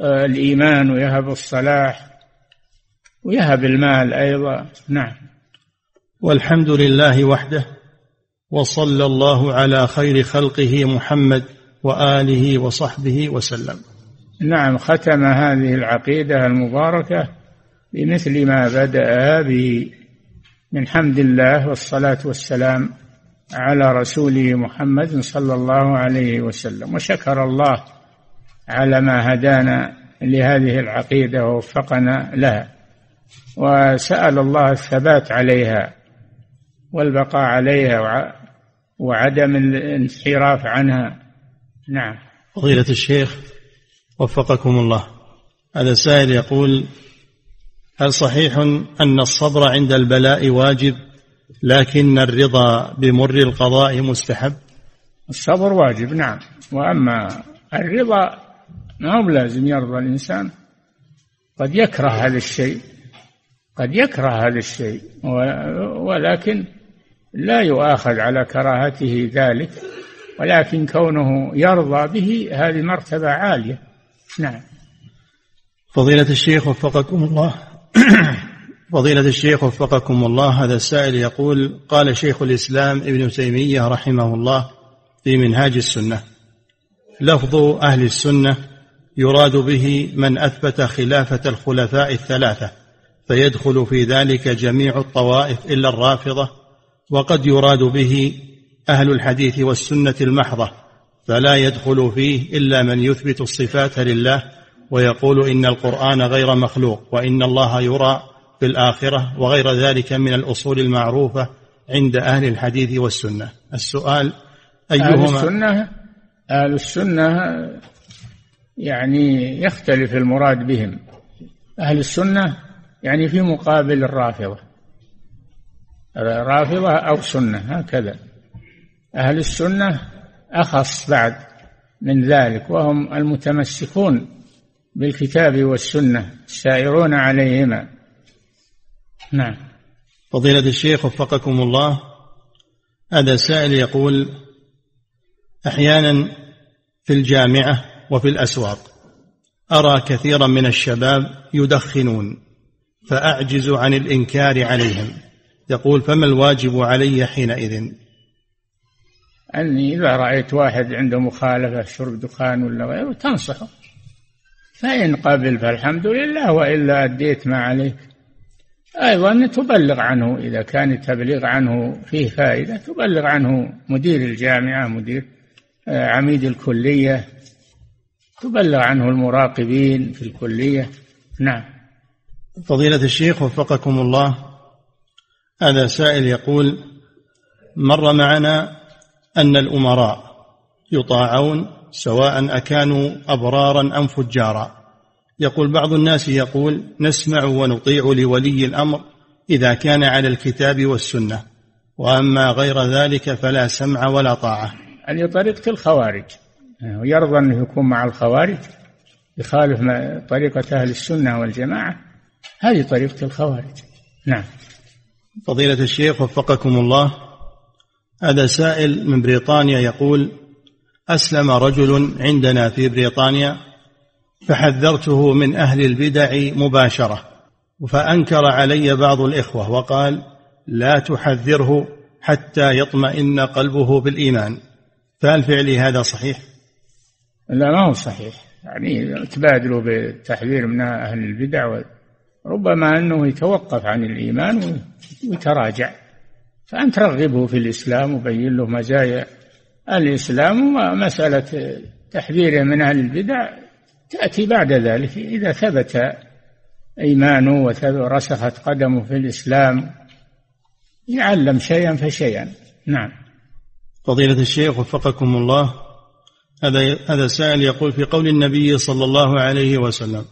آه، الإيمان ويهب الصلاح ويهب المال أيضا. نعم. والحمد لله وحده وصلى الله على خير خلقه محمد وآله وصحبه وسلم. نعم ختم هذه العقيدة المباركة بمثل ما بدأ به. من حمد الله والصلاة والسلام على رسوله محمد صلى الله عليه وسلم. وشكر الله على ما هدانا لهذه العقيدة ووفقنا لها. وسأل الله الثبات عليها والبقاء عليها وعدم الانحراف عنها. نعم. فضيلة الشيخ وفقكم الله. هذا سائل يقول هل صحيح أن الصبر عند البلاء واجب لكن الرضا بمر القضاء مستحب؟ الصبر واجب نعم. وأما الرضا ما هو لازم يرضى الإنسان. قد يكره هذا الشيء قد يكره هذا الشيء ولكن لا يؤاخذ على كراهته ذلك. ولكن كونه يرضى به هذه مرتبة عالية. نعم. فضيلة الشيخ وفقكم الله. فضيلة الشيخ وفقكم الله. هذا السائل يقول قال شيخ الإسلام ابن تيمية رحمه الله في منهاج السنة. لفظ أهل السنة يراد به من أثبت خلافة الخلفاء الثلاثة فيدخل في ذلك جميع الطوائف إلا الرافضة وقد يراد به أهل الحديث والسنة المحضة فلا يدخل فيه إلا من يثبت الصفات لله ويقول إن القرآن غير مخلوق وإن الله يرى في الآخرة وغير ذلك من الأصول المعروفة عند أهل الحديث والسنة. السؤال أيهما؟ أهل السنة أهل السنة يعني يختلف المراد بهم. أهل السنة يعني في مقابل الرافضة. رافضة أو سنة هكذا. أهل السنة أخص بعد من ذلك وهم المتمسكون بالكتاب والسنة السائرون عليهما. نعم. فضيلة الشيخ وفقكم الله هذا سائل يقول أحيانا في الجامعة وفي الأسواق أرى كثيرا من الشباب يدخنون فأعجز عن الإنكار عليهم. يقول فما الواجب علي حينئذ؟ أني إذا رأيت واحد عنده مخالفة شرب دخان ولا غيره تنصحه. فإن قبل فالحمد لله وإلا أديت ما عليك. أيضا تبلغ عنه إذا كان التبليغ عنه فيه فائدة تبلغ عنه مدير الجامعة مدير آه، عميد الكلية. تبلغ عنه المراقبين في الكلية. نعم. فضيلة الشيخ وفقكم الله هذا سائل يقول مر معنا أن الأمراء يطاعون سواء أكانوا أبرارا أم فجارا. يقول بعض الناس يقول نسمع ونطيع لولي الأمر إذا كان على الكتاب والسنة وأما غير ذلك فلا سمع ولا طاعة. هذه طريقة الخوارج. ويرضى أنه يكون مع الخوارج يخالف طريقة أهل السنة والجماعة. هذه طريقة الخوارج. نعم. فضيلة الشيخ وفقكم الله هذا سائل من بريطانيا يقول أسلم رجل عندنا في بريطانيا فحذرته من أهل البدع مباشرة فأنكر علي بعض الإخوة وقال لا تحذره حتى يطمئن قلبه بالإيمان. فهل فعلي هذا صحيح؟ لا ما هو صحيح. يعني تبادلوا بالتحذير من أهل البدع ربما أنه يتوقف عن الإيمان ويتراجع. فأنت رغبه في الإسلام وبين له مزايا. الإسلام ومسألة تحذيره من أهل البدع تأتي بعد ذلك إذا ثبت إيمانه ورسخت قدمه في الإسلام. يعلم شيئا فشيئا. نعم. فضيلة الشيخ وفقكم الله هذا هذا سائل يقول في قول النبي صلى الله عليه وسلم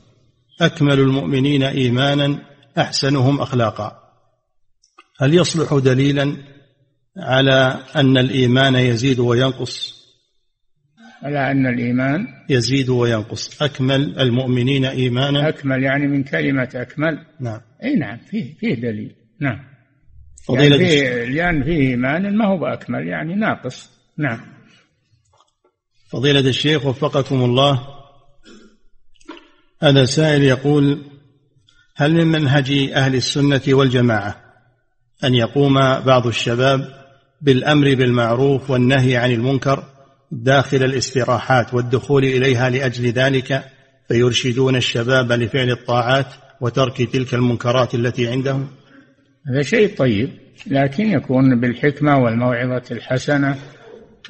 أكمل المؤمنين إيمانا أحسنهم أخلاقا. هل يصلح دليلا على أن الإيمان يزيد وينقص؟ على أن الإيمان يزيد وينقص. أكمل المؤمنين إيمانا؟ أكمل يعني من كلمة أكمل. نعم. أي نعم فيه فيه دليل. نعم. فضيلة يعني فيه لأن فيه إيمان ما هو بأكمل يعني ناقص. نعم. فضيلة الشيخ وفقكم الله. هذا سائل يقول هل من منهج أهل السنة والجماعة أن يقوم بعض الشباب بالأمر بالمعروف والنهي عن المنكر داخل الاستراحات والدخول إليها لأجل ذلك فيرشدون الشباب لفعل الطاعات وترك تلك المنكرات التي عندهم. هذا شيء طيب لكن يكون بالحكمة والموعظة الحسنة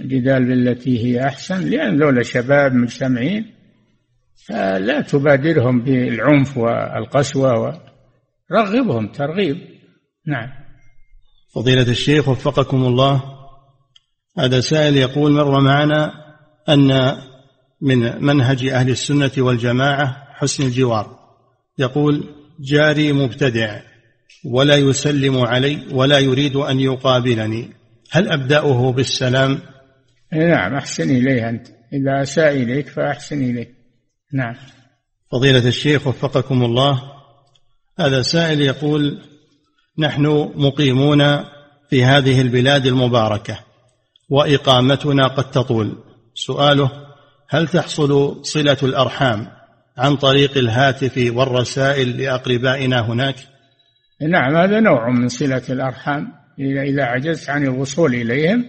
الجدال بالتي هي أحسن لأن ذولا شباب مجتمعين فلا تبادرهم بالعنف والقسوة ورغبهم ترغيب. نعم. فضيلة الشيخ وفقكم الله. هذا سائل يقول مر معنا أن من منهج أهل السنة والجماعة حسن الجوار. يقول جاري مبتدع ولا يسلم علي ولا يريد أن يقابلني. هل أبدأه بالسلام؟ نعم أحسن إليه أنت. إذا أساء إليك فأحسن إليه نعم. فضيلة الشيخ وفقكم الله. هذا سائل يقول نحن مقيمون في هذه البلاد المباركة وإقامتنا قد تطول. سؤاله هل تحصل صلة الأرحام عن طريق الهاتف والرسائل لأقربائنا هناك؟ نعم هذا نوع من صلة الأرحام. اذا عجزت عن الوصول إليهم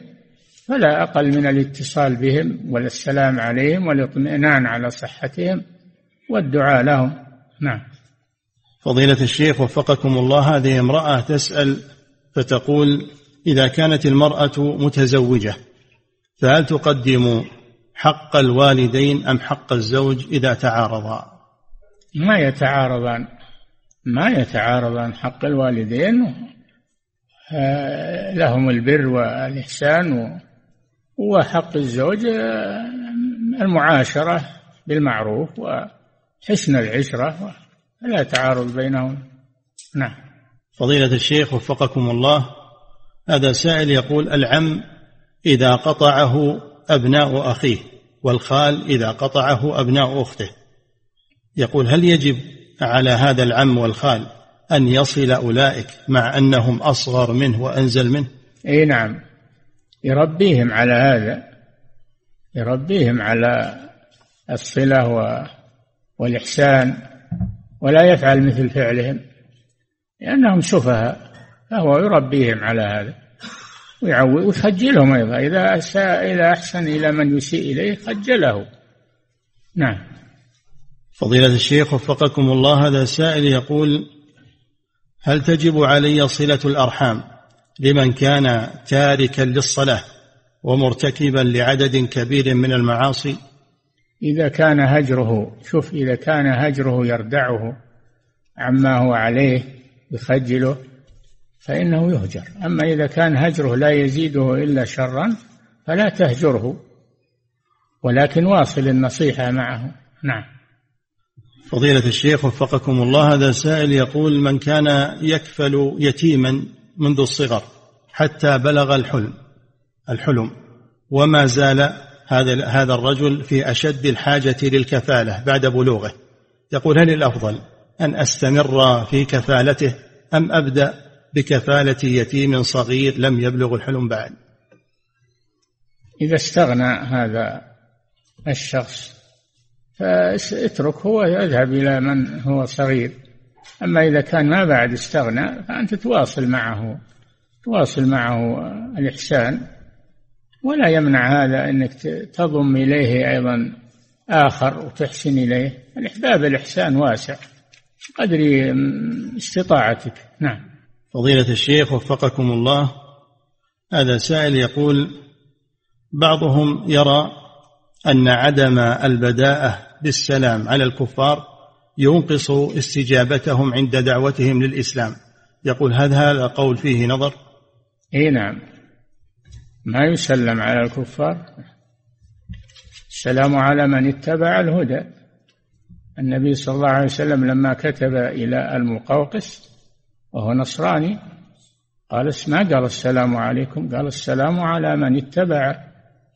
فلا أقل من الاتصال بهم والسلام عليهم والإطمئنان على صحتهم والدعاء لهم. نعم. فضيلة الشيخ وفقكم الله هذه امرأة تسأل فتقول إذا كانت المرأة متزوجة فهل تقدم حق الوالدين أم حق الزوج إذا تعارضا؟ ما يتعارضان ما يتعارضان حق الوالدين لهم البر والإحسان وحق الزوج المعاشرة بالمعروف وحسن العشرة فلا تعارض بينهم. نعم. فضيلة الشيخ وفقكم الله هذا سائل يقول العم إذا قطعه أبناء أخيه والخال إذا قطعه أبناء أخته. يقول هل يجب على هذا العم والخال أن يصل أولئك مع أنهم أصغر منه وأنزل منه؟ أي نعم. يربيهم على هذا. يربيهم على الصلة والإحسان. ولا يفعل مثل فعلهم لأنهم سفهاء فهو يربيهم على هذا ويعود ويخجلهم أيضا إذا أساء إذا أحسن إلى من يسيء إليه خجله. نعم. فضيلة الشيخ وفقكم الله هذا سائل يقول هل تجب علي صلة الأرحام لمن كان تاركا للصلاة ومرتكبا لعدد كبير من المعاصي؟ إذا كان هجره شوف إذا كان هجره يردعه عما هو عليه يخجله فإنه يهجر. أما إذا كان هجره لا يزيده إلا شرا فلا تهجره ولكن واصل النصيحة معه. نعم. فضيلة الشيخ وفقكم الله هذا سائل يقول من كان يكفل يتيما منذ الصغر حتى بلغ الحلم الحلم وما زال هذا هذا الرجل في أشد الحاجة للكفالة بعد بلوغه. يقول هل الأفضل أن أستمر في كفالته أم أبدأ بكفالة يتيم صغير لم يبلغ الحلم بعد؟ إذا استغنى هذا الشخص فاتركه ويذهب إلى من هو صغير. أما إذا كان ما بعد استغنى فأنت تواصل معه تواصل معه الإحسان. ولا يمنع هذا إنك تضم إليه أيضا آخر وتحسن إليه. الإحباب الإحسان واسع قدر استطاعتك. نعم. فضيلة الشيخ وفقكم الله. هذا سائل يقول بعضهم يرى أن عدم البداءة بالسلام على الكفار ينقص استجابتهم عند دعوتهم للإسلام. يقول هل هذا قول فيه نظر؟ إي نعم. ما يسلم على الكفار. السلام على من اتبع الهدى. النبي صلى الله عليه وسلم لما كتب إلى المقوقس وهو نصراني قال ما قال السلام عليكم. قال السلام على من اتبع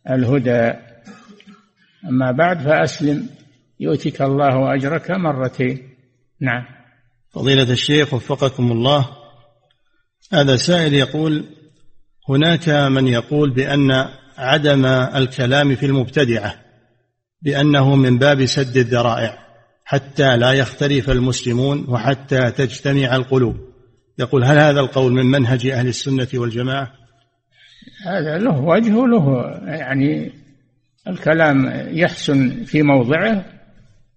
الهدى. أما بعد فأسلم. يؤتك الله أجرك مرتين. نعم. فضيلة الشيخ وفقكم الله. هذا سائل يقول هناك من يقول بأن عدم الكلام في المبتدعة بأنه من باب سد الذرائع حتى لا يختلف المسلمون وحتى تجتمع القلوب. يقول هل هذا القول من منهج أهل السنة والجماعة؟ هذا له وجه وله يعني الكلام يحسن في موضعه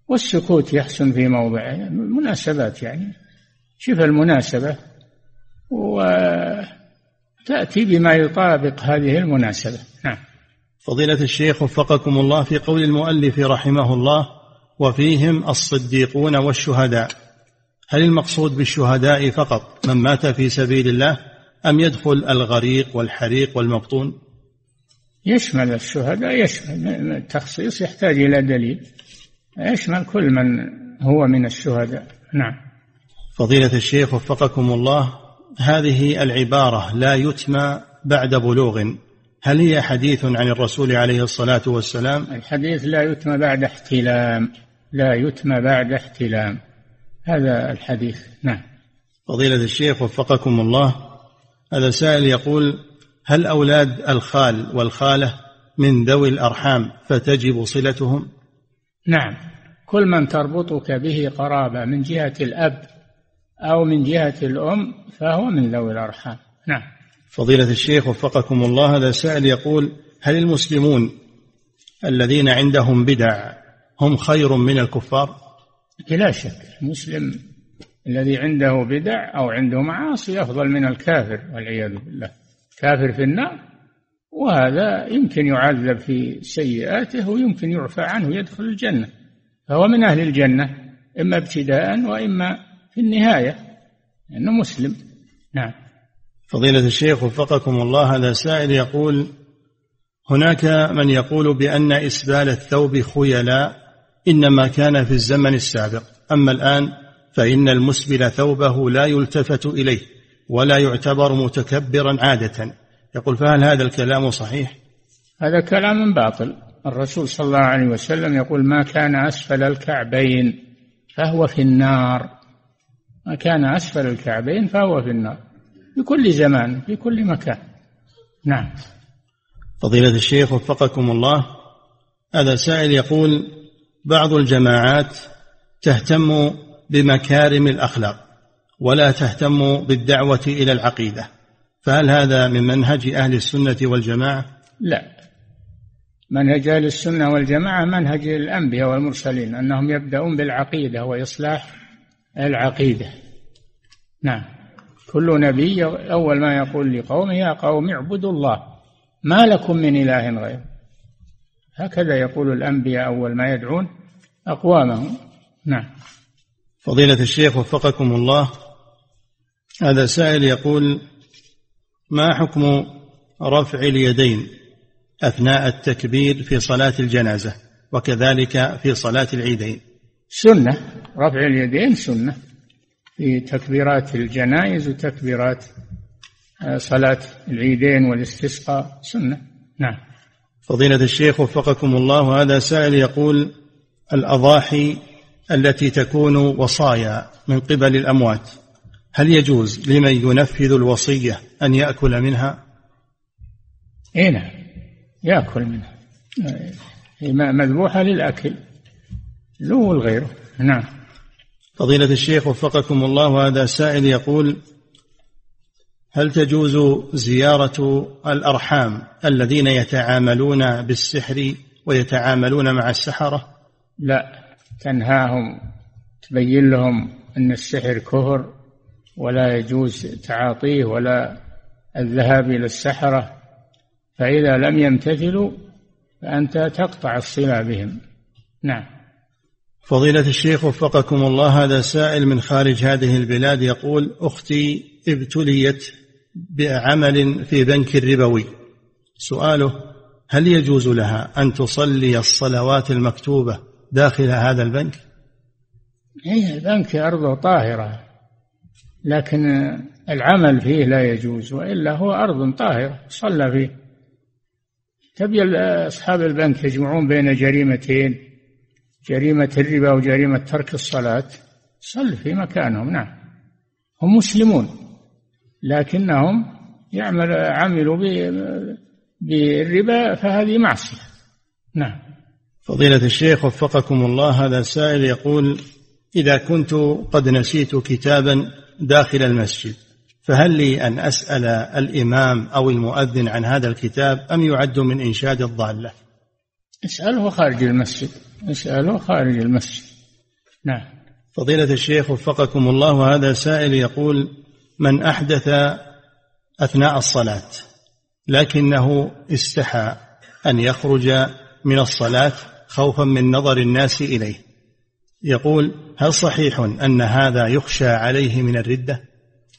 والسكوت يحسن في موضعه مناسبات يعني شوف المناسبة و تأتي بما يطابق هذه المناسبة. نعم. فضيلة الشيخ وفقكم الله في قول المؤلف رحمه الله وفيهم الصديقون والشهداء. هل المقصود بالشهداء فقط من مات في سبيل الله أم يدخل الغريق والحريق والمبطون يشمل الشهداء يشمل التخصيص يحتاج إلى دليل. يشمل كل من هو من الشهداء. نعم. فضيلة الشيخ وفقكم الله هذه العبارة لا يتمى بعد بلوغ. هل هي حديث عن الرسول عليه الصلاة والسلام؟ الحديث لا يتمى بعد احتلام. لا يتمى بعد احتلام. هذا الحديث. نعم. فضيلة الشيخ وفقكم الله. هذا سائل يقول هل أولاد الخال والخالة من ذوي الأرحام فتجب صلتهم؟ نعم. كل من تربطك به قرابة من جهة الأب أو من جهة الأم فهو من ذوي الأرحام. نعم. فضيلة الشيخ وفقكم الله هذا سائل يقول هل المسلمون الذين عندهم بدع هم خير من الكفار؟ بلا شك المسلم الذي عنده بدع أو عنده معاصي أفضل من الكافر والعياذ بالله. كافر في النار وهذا يمكن يعذب في سيئاته ويمكن يعفى عنه ويدخل الجنة. فهو من أهل الجنة إما ابتداء وإما في النهاية أنه مسلم. نعم. فضيلة الشيخ وفقكم الله هذا سائل يقول هناك من يقول بأن إسبال الثوب خيلاء إنما كان في الزمن السابق. أما الآن فإن المسبل ثوبه لا يلتفت إليه ولا يعتبر متكبرا عادة. يقول فهل هذا الكلام صحيح؟ هذا كلام باطل. الرسول صلى الله عليه وسلم يقول ما كان أسفل الكعبين فهو في النار. ما كان أسفل الكعبين فهو في النار. في كل زمان في كل مكان. نعم. فضيلة الشيخ وفقكم الله هذا سائل يقول بعض الجماعات تهتم بمكارم الأخلاق ولا تهتم بالدعوة إلى العقيدة. فهل هذا من منهج أهل السنة والجماعة؟ لا. منهج أهل السنة والجماعة منهج الأنبياء والمرسلين أنهم يبدأون بالعقيدة وإصلاح العقيدة. نعم. كل نبي أول ما يقول لقومه يا قوم اعبدوا الله ما لكم من إله غيره هكذا يقول الأنبياء أول ما يدعون أقوامهم. نعم. فضيلة الشيخ وفقكم الله هذا سائل يقول ما حكم رفع اليدين أثناء التكبير في صلاة الجنازة وكذلك في صلاة العيدين؟ سنة. رفع اليدين سنة في تكبيرات الجنائز وتكبيرات آه، صلاة العيدين والاستسقاء سنة. نعم. فضيلة الشيخ وفقكم الله هذا سائل يقول الأضاحي التي تكون وصايا من قبل الأموات هل يجوز لمن ينفذ الوصية أن يأكل منها؟ اي نعم يأكل منها. هي مذبوحة للأكل له ولغيره نعم. فضيلة الشيخ وفقكم الله هذا سائل يقول هل تجوز زيارة الأرحام الذين يتعاملون بالسحر ويتعاملون مع السحرة؟ لا تنهاهم تبين لهم أن السحر كفر ولا يجوز تعاطيه ولا الذهاب إلى السحرة فإذا لم يمتثلوا فأنت تقطع الصلة بهم نعم فضيلة الشيخ وفقكم الله هذا سائل من خارج هذه البلاد يقول أختي ابتليت بعمل في بنك الربوي سؤاله هل يجوز لها أن تصلي الصلوات المكتوبة داخل هذا البنك؟ إيه البنك أرضه طاهرة لكن العمل فيه لا يجوز وإلا هو أرض طاهرة صلى فيه تبي أصحاب البنك يجمعون بين جريمتين جريمة الربا وجريمة ترك الصلاة صل في مكانهم نعم. هم مسلمون لكنهم يعمل عملوا بالربا فهذه معصية. نعم. فضيلة الشيخ وفقكم الله هذا سائل يقول إذا كنت قد نسيت كتابا داخل المسجد فهل لي أن أسأل الإمام أو المؤذن عن هذا الكتاب أم يعد من إنشاد الضالة؟ اسأله خارج المسجد. اسأله خارج المسجد. نعم. فضيلة الشيخ وفقكم الله وهذا سائل يقول من أحدث أثناء الصلاة لكنه استحى أن يخرج من الصلاة خوفا من نظر الناس إليه. يقول هل صحيح أن هذا يخشى عليه من الردة؟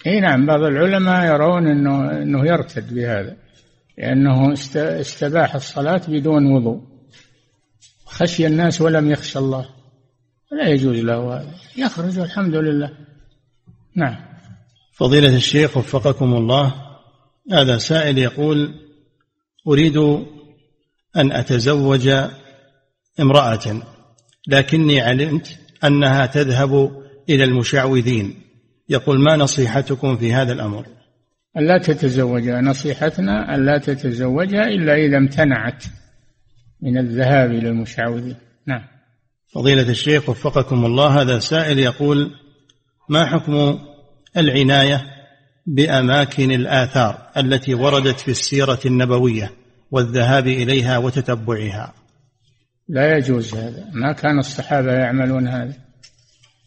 إي نعم بعض العلماء يرون انه إنه يرتد بهذا لأنه استباح الصلاة بدون وضوء. خشي الناس ولم يخشى الله. لا يجوز له. يخرج الحمد لله. نعم. فضيلة الشيخ وفقكم الله هذا سائل يقول أريد أن أتزوج امرأة لكني علمت أنها تذهب إلى المشعوذين. يقول ما نصيحتكم في هذا الأمر؟ ألا تتزوجها نصيحتنا ألا تتزوجها إلا إذا امتنعت. من الذهاب إلى المشعوذين نعم. فضيلة الشيخ وفقكم الله هذا سائل يقول ما حكم العناية بأماكن الآثار التي وردت في السيرة النبوية والذهاب إليها وتتبعها؟ لا يجوز هذا. ما كان الصحابة يعملون هذا.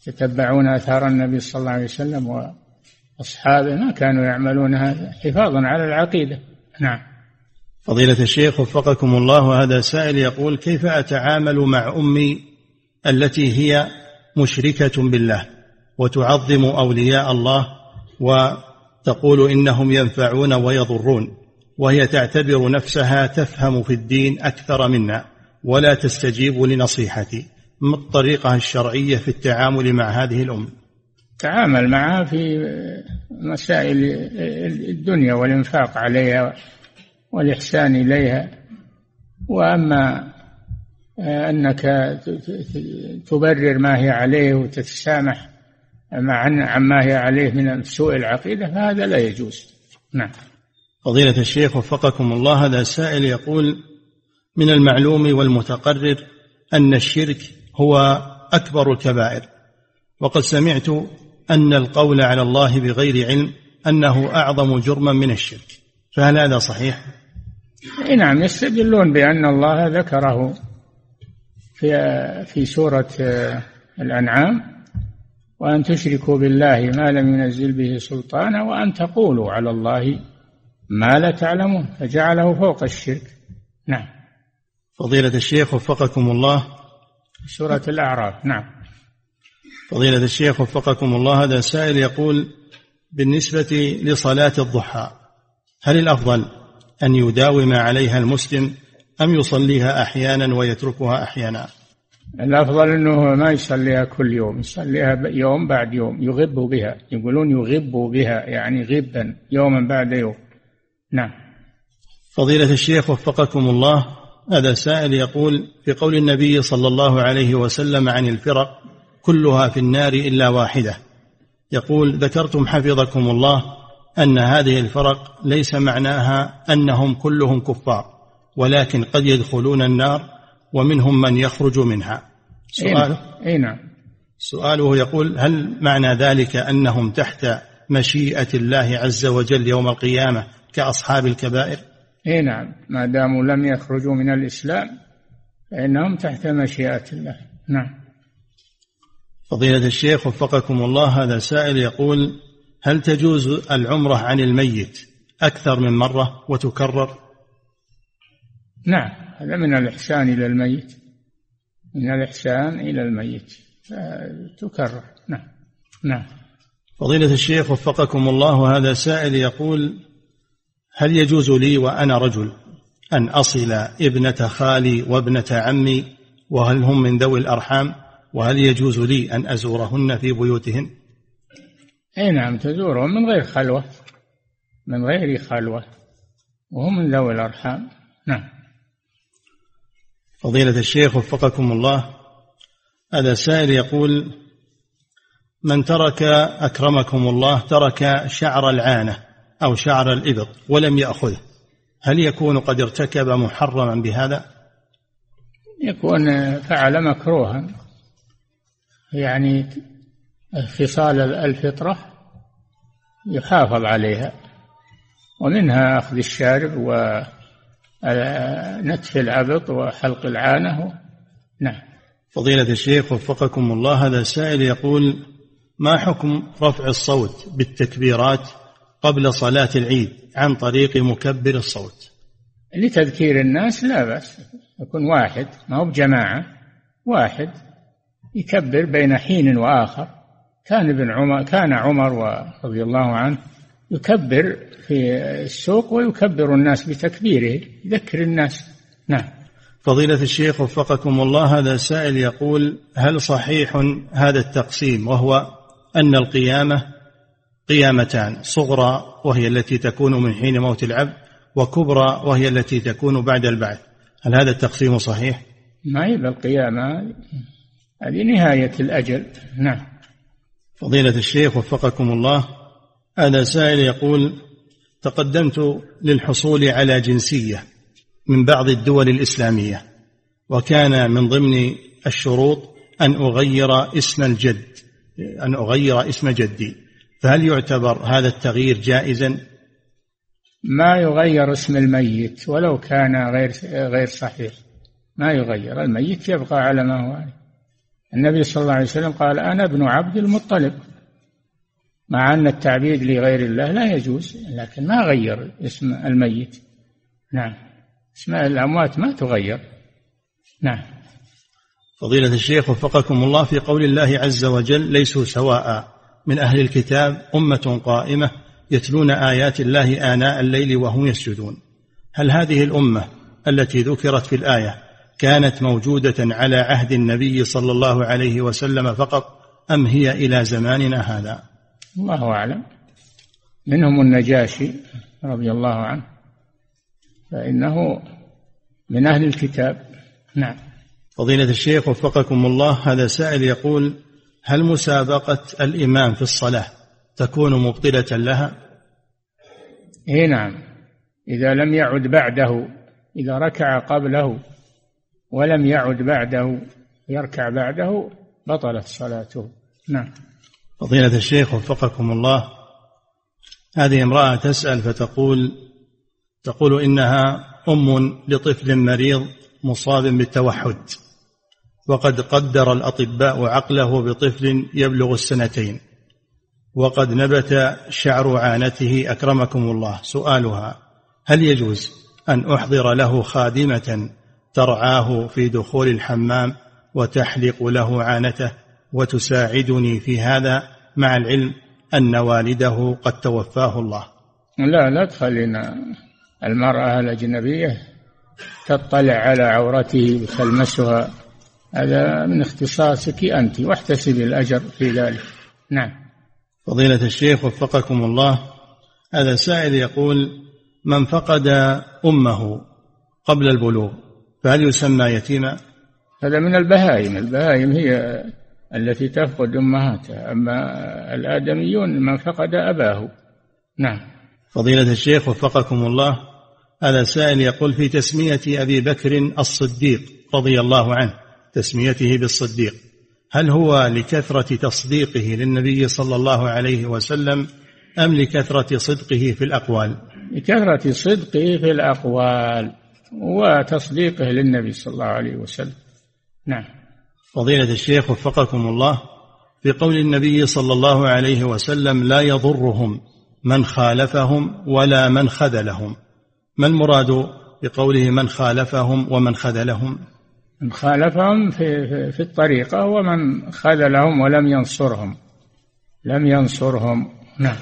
يتبعون آثار النبي صلى الله عليه وسلم وأصحابه ما كانوا يعملون هذا حفاظا على العقيدة. نعم. فضيلة الشيخ وفقكم الله هذا سائل يقول كيف أتعامل مع أمي التي هي مشركة بالله وتعظم أولياء الله وتقول إنهم ينفعون ويضرون وهي تعتبر نفسها تفهم في الدين أكثر منا ولا تستجيب لنصيحتي ما الطريقة الشرعية في التعامل مع هذه الأم؟ تعامل معها في مسائل الدنيا والإنفاق عليها والإحسان إليها. وأما أنك تبرر ما هي عليه وتتسامح عما هي عليه من سوء العقيدة فهذا لا يجوز. نعم. فضيلة الشيخ وفقكم الله هذا السائل يقول من المعلوم والمتقرر أن الشرك هو أكبر الكبائر. وقد سمعت أن القول على الله بغير علم أنه أعظم جرما من الشرك. فهل هذا صحيح؟ نعم يستدلون بأن الله ذكره في في سورة الأنعام وأن تشركوا بالله ما لم ينزل به سلطانا وأن تقولوا على الله ما لا تعلمون فجعله فوق الشرك. نعم. فضيلة الشيخ وفقكم الله. سورة الأعراف نعم. فضيلة الشيخ وفقكم الله هذا سائل يقول بالنسبة لصلاة الضحى هل الأفضل أن يداوم عليها المسلم أم يصليها أحيانا ويتركها أحيانا؟ الأفضل أنه ما يصليها كل يوم يصليها يوم بعد يوم يغب بها يقولون يغب بها يعني غبا يوما بعد يوم. نعم. فضيلة الشيخ وفقكم الله هذا سائل يقول في قول النبي صلى الله عليه وسلم عن الفرق كلها في النار إلا واحدة. يقول ذكرتم حفظكم الله أن هذه الفرق ليس معناها أنهم كلهم كفار ولكن قد يدخلون النار ومنهم من يخرج منها. سؤال؟ أي نعم. سؤاله يقول هل معنى ذلك أنهم تحت مشيئة الله عز وجل يوم القيامة كأصحاب الكبائر؟ أي نعم. ما داموا لم يخرجوا من الإسلام فإنهم تحت مشيئة الله. نعم. فضيلة الشيخ وفقكم الله هذا سائل يقول هل تجوز العمرة عن الميت أكثر من مرة وتكرر؟ نعم هذا من الإحسان إلى الميت من الإحسان إلى الميت تكرر نعم نعم. فضيلة الشيخ وفقكم الله هذا سائل يقول هل يجوز لي وأنا رجل أن أصل ابنة خالي وابنة عمي؟ وهل هم من ذوي الأرحام؟ وهل يجوز لي أن أزورهن في بيوتهن؟ أي نعم تزورهم من غير خلوة. من غير خلوة. وهم من ذوي الأرحام. نعم. فضيلة الشيخ وفقكم الله. هذا سائل يقول من ترك أكرمكم الله ترك شعر العانة أو شعر الإبط ولم يأخذه هل يكون قد ارتكب محرما بهذا؟ يكون فعل مكروها. يعني خصال الفطرة يحافظ عليها. ومنها أخذ الشارب ونتف العبط وحلق العانة. نعم. فضيلة الشيخ وفقكم الله هذا سائل يقول ما حكم رفع الصوت بالتكبيرات قبل صلاة العيد عن طريق مكبر الصوت؟ لتذكير الناس لا بأس. يكون واحد ما هو بجماعة واحد يكبر بين حين وآخر. كان ابن عمر كان عمر رضي الله عنه يكبر في السوق ويكبر الناس بتكبيره يذكر الناس. نعم. فضيلة الشيخ وفقكم الله هذا سائل يقول هل صحيح هذا التقسيم وهو أن القيامة قيامتان صغرى وهي التي تكون من حين موت العبد وكبرى وهي التي تكون بعد البعث؟ هل هذا التقسيم صحيح؟ ما هي القيامة هذه نهاية الأجل. نعم. فضيلة الشيخ وفقكم الله هذا سائل يقول تقدمت للحصول على جنسية من بعض الدول الإسلامية وكان من ضمن الشروط أن أغير اسم الجد أن أغير اسم جدي فهل يعتبر هذا التغيير جائزا؟ ما يغير اسم الميت ولو كان غير غير صحيح ما يغير الميت يبقى على ما هو عليه النبي صلى الله عليه وسلم قال أنا ابن عبد المطلب. مع أن التعبيد لغير الله لا يجوز لكن ما غير اسم الميت. نعم. اسماء الأموات ما تغير. نعم. فضيلة الشيخ وفقكم الله في قول الله عز وجل ليسوا سواء من أهل الكتاب أمة قائمة يتلون آيات الله آناء الليل وهم يسجدون. هل هذه الأمة التي ذكرت في الآية كانت موجودة على عهد النبي صلى الله عليه وسلم فقط أم هي إلى زماننا هذا؟ الله أعلم. منهم النجاشي رضي الله عنه. فإنه من أهل الكتاب. نعم. فضيلة الشيخ وفقكم الله هذا سائل يقول هل مسابقة الإمام في الصلاة تكون مبطلة لها؟ إيه نعم. إذا لم يعد بعده إذا ركع قبله ولم يعد بعده يركع بعده بطلت صلاته. نعم. فضيلة الشيخ وفقكم الله هذه امرأة تسأل فتقول تقول إنها أم لطفل مريض مصاب بالتوحد وقد قدر الأطباء عقله بطفل يبلغ السنتين وقد نبت شعر عانته أكرمكم الله. سؤالها هل يجوز أن أحضر له خادمة ترعاه في دخول الحمام وتحلق له عانته وتساعدني في هذا مع العلم أن والده قد توفاه الله. لا لا تخلينا. المرأة الأجنبية تطلع على عورته وتلمسها. هذا من اختصاصك أنت واحتسبي الأجر في ذلك. نعم. فضيلة الشيخ وفقكم الله. هذا سائل يقول من فقد أمه قبل البلوغ؟ فهل يسمى يتيما؟ هذا من البهائم. البهائم هي التي تفقد أمهاتها. أما الآدميون من فقد أباه. نعم. فضيلة الشيخ وفقكم الله هذا سائل يقول في تسمية أبي بكر الصديق رضي الله عنه تسميته بالصديق هل هو لكثرة تصديقه للنبي صلى الله عليه وسلم أم لكثرة صدقه في الأقوال؟ لكثرة صدقه في الأقوال. وتصديقه للنبي صلى الله عليه وسلم. نعم. فضيلة الشيخ وفقكم الله في قول النبي صلى الله عليه وسلم لا يضرهم من خالفهم ولا من خذلهم. ما المراد بقوله من خالفهم ومن خذلهم؟ من خالفهم في, في, في الطريقة ومن خذلهم ولم ينصرهم. لم ينصرهم. نعم.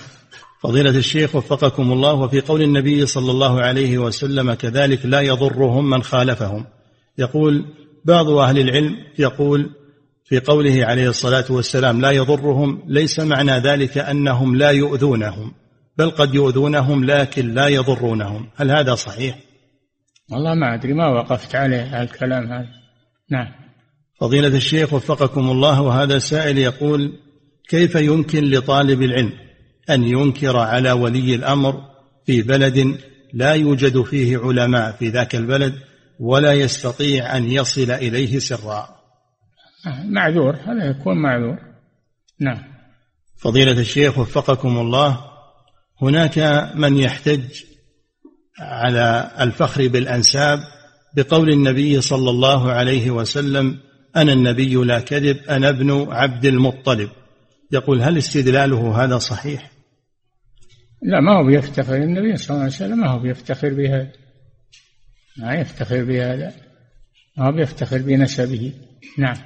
فضيلة الشيخ وفقكم الله وفي قول النبي صلى الله عليه وسلم كذلك لا يضرهم من خالفهم. يقول بعض أهل العلم يقول في قوله عليه الصلاة والسلام لا يضرهم ليس معنى ذلك أنهم لا يؤذونهم بل قد يؤذونهم لكن لا يضرونهم. هل هذا صحيح؟ والله ما أدري ما وقفت عليه الكلام هذا. نعم. فضيلة الشيخ وفقكم الله وهذا سائل يقول كيف يمكن لطالب العلم أن ينكر على ولي الأمر في بلد لا يوجد فيه علماء في ذاك البلد ولا يستطيع أن يصل إليه سرا. معذور هذا يكون معذور. نعم. فضيلة الشيخ وفقكم الله هناك من يحتج على الفخر بالأنساب بقول النبي صلى الله عليه وسلم أنا النبي لا كذب أنا ابن عبد المطلب. يقول هل استدلاله هذا صحيح؟ لا ما هو بيفتخر. النبي صلى الله عليه وسلم ما هو بيفتخر بهذا. ما يفتخر بهذا. ما هو بيفتخر بنسبه. نعم.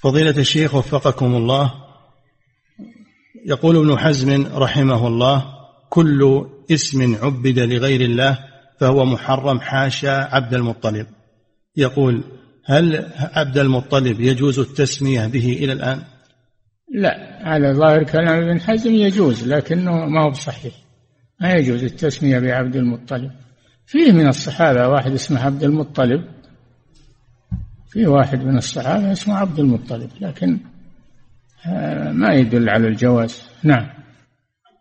فضيلة الشيخ وفقكم الله. يقول ابن حزم رحمه الله كل اسم عبد لغير الله فهو محرم حاشا عبد المطلب. يقول هل عبد المطلب يجوز التسمية به إلى الآن؟ لا على ظاهر كلام ابن حزم يجوز لكنه ما هو بصحيح. ما يجوز التسمية بعبد المطلب. فيه من الصحابة واحد اسمه عبد المطلب. في واحد من الصحابة اسمه عبد المطلب لكن آه، ما يدل على الجواز. نعم.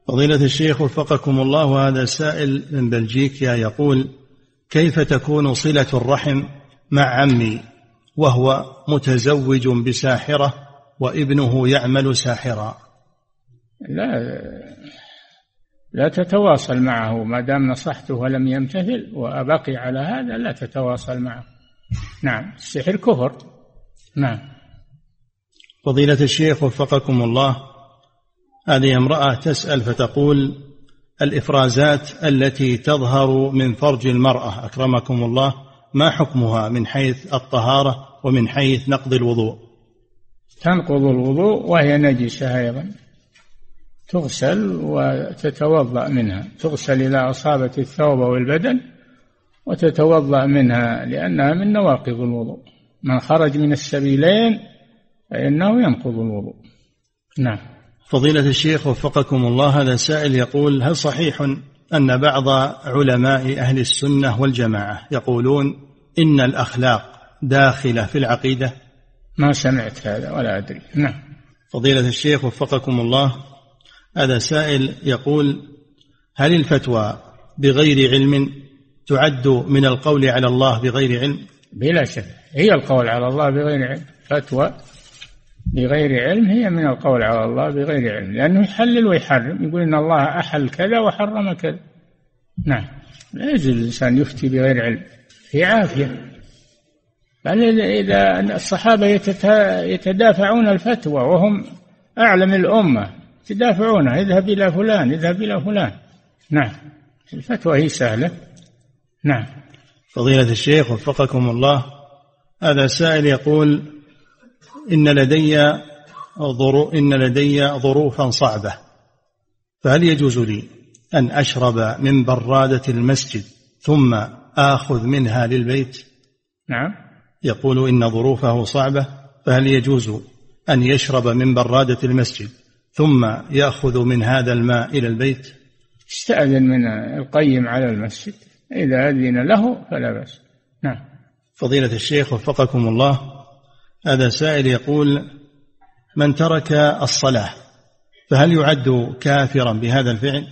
فضيلة الشيخ وفقكم الله وهذا سائل من بلجيكا يقول كيف تكون صلة الرحم مع عمي وهو متزوج بساحرة وابنه يعمل ساحرا؟ لا لا تتواصل معه ما دام نصحته ولم يمتثل وأبقي على هذا لا تتواصل معه. نعم السحر كفر. نعم. فضيلة الشيخ وفقكم الله هذه امرأة تسأل فتقول الإفرازات التي تظهر من فرج المرأة أكرمكم الله ما حكمها من حيث الطهارة ومن حيث نقض الوضوء؟ تنقض الوضوء وهي نجسة أيضا. تغسل وتتوضأ منها. تغسل إذا أصابت الثوب والبدن وتتوضأ منها لأنها من نواقض الوضوء. من خرج من السبيلين فإنه ينقض الوضوء. نعم. فضيلة الشيخ وفقكم الله هذا سائل يقول هل صحيح أن بعض علماء أهل السنة والجماعة يقولون إن الأخلاق داخلة في العقيدة؟ ما سمعت هذا ولا أدري. نعم. فضيلة الشيخ وفقكم الله هذا سائل يقول هل الفتوى بغير علم تعد من القول على الله بغير علم؟ بلا شك هي القول على الله بغير علم. فتوى بغير علم هي من القول على الله بغير علم لأنه يحلل ويحرم يقول إن الله أحل كذا وحرم كذا. نعم لا يجوز الإنسان يفتي بغير علم في عافية. بل إذا الصحابة يتدافعون الفتوى وهم أعلم الأمة يتدافعونها اذهب إلى فلان اذهب إلى فلان. نعم. الفتوى هي سهلة. نعم. فضيلة الشيخ وفقكم الله. هذا سائل يقول إن لدي ظروف إن لدي ظروفا صعبة فهل يجوز لي أن أشرب من برادة المسجد ثم آخذ منها للبيت؟ نعم. يقول إن ظروفه صعبة فهل يجوز أن يشرب من برادة المسجد ثم يأخذ من هذا الماء إلى البيت استأذن من القيم على المسجد إذا أذن له فلا بأس نعم فضيلة الشيخ وفقكم الله هذا سائل يقول من ترك الصلاة فهل يعد كافرا بهذا الفعل؟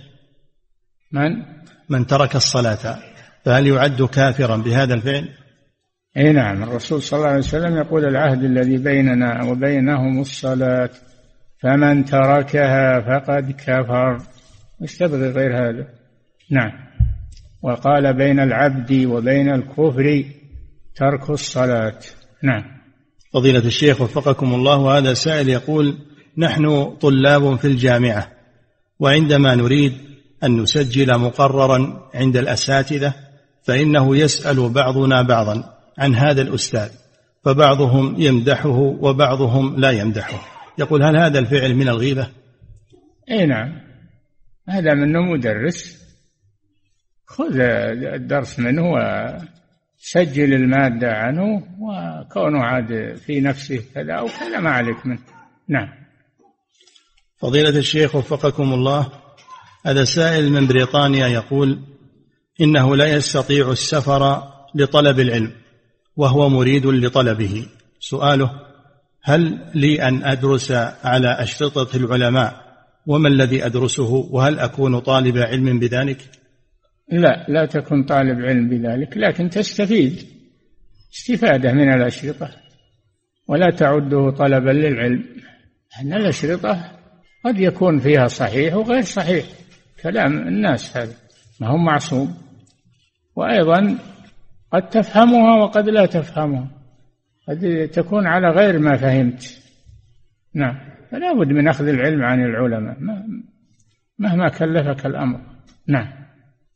من؟ من ترك الصلاة فهل يعد كافرا بهذا الفعل؟ إي نعم الرسول صلى الله عليه وسلم يقول العهد الذي بيننا وبينهم الصلاة فمن تركها فقد كفر. إيش تبغي غير هذا؟ نعم. وقال بين العبد وبين الكفر ترك الصلاة. نعم. فضيلة الشيخ وفقكم الله وهذا سائل يقول نحن طلاب في الجامعة وعندما نريد أن نسجل مقررا عند الأساتذة فإنه يسأل بعضنا بعضا عن هذا الأستاذ فبعضهم يمدحه وبعضهم لا يمدحه. يقول هل هذا الفعل من الغيبة؟ إي نعم. هذا منه مدرس. خذ الدرس منه وسجل المادة عنه وكونه عاد في نفسه كذا أو كذا ما عليك منه. نعم. فضيلة الشيخ وفقكم الله هذا سائل من بريطانيا يقول إنه لا يستطيع السفر لطلب العلم وهو مريد لطلبه. سؤاله هل لي أن أدرس على أشرطة العلماء؟ وما الذي أدرسه؟ وهل أكون طالب علم بذلك؟ لا لا تكن طالب علم بذلك لكن تستفيد استفادة من الأشرطة ولا تعده طلبا للعلم ان الأشرطة قد يكون فيها صحيح وغير صحيح كلام الناس هذا ما هو معصوم. وأيضا قد تفهمها وقد لا تفهمها. قد تكون على غير ما فهمت. نعم. فلا بد من أخذ العلم عن العلماء. مهما كلفك الأمر. نعم.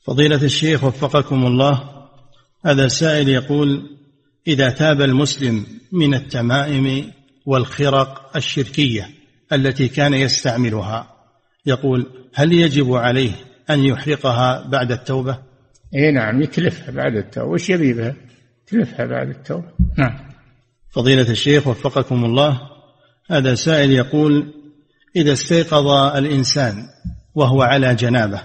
فضيلة الشيخ وفقكم الله هذا سائل يقول إذا تاب المسلم من التمائم والخرق الشركية التي كان يستعملها يقول هل يجب عليه أن يحرقها بعد التوبة؟ اي نعم يتلفها بعد التوبة. وش يبي بها؟ تلفها بعد التوبة. نعم. فضيلة الشيخ وفقكم الله هذا سائل يقول إذا استيقظ الإنسان وهو على جنابة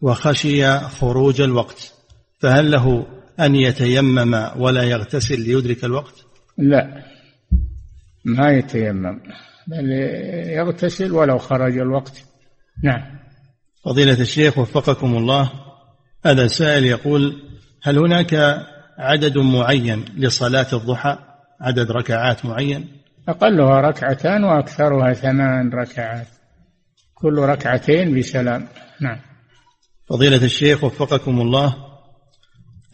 وخشي خروج الوقت فهل له أن يتيمم ولا يغتسل ليدرك الوقت؟ لا ما يتيمم بل يغتسل ولو خرج الوقت. نعم. فضيلة الشيخ وفقكم الله هذا سائل يقول هل هناك عدد معين لصلاة الضحى؟ عدد ركعات معين؟ أقلها ركعتان وأكثرها ثمان ركعات. كل ركعتين بسلام. نعم. فضيلة الشيخ وفقكم الله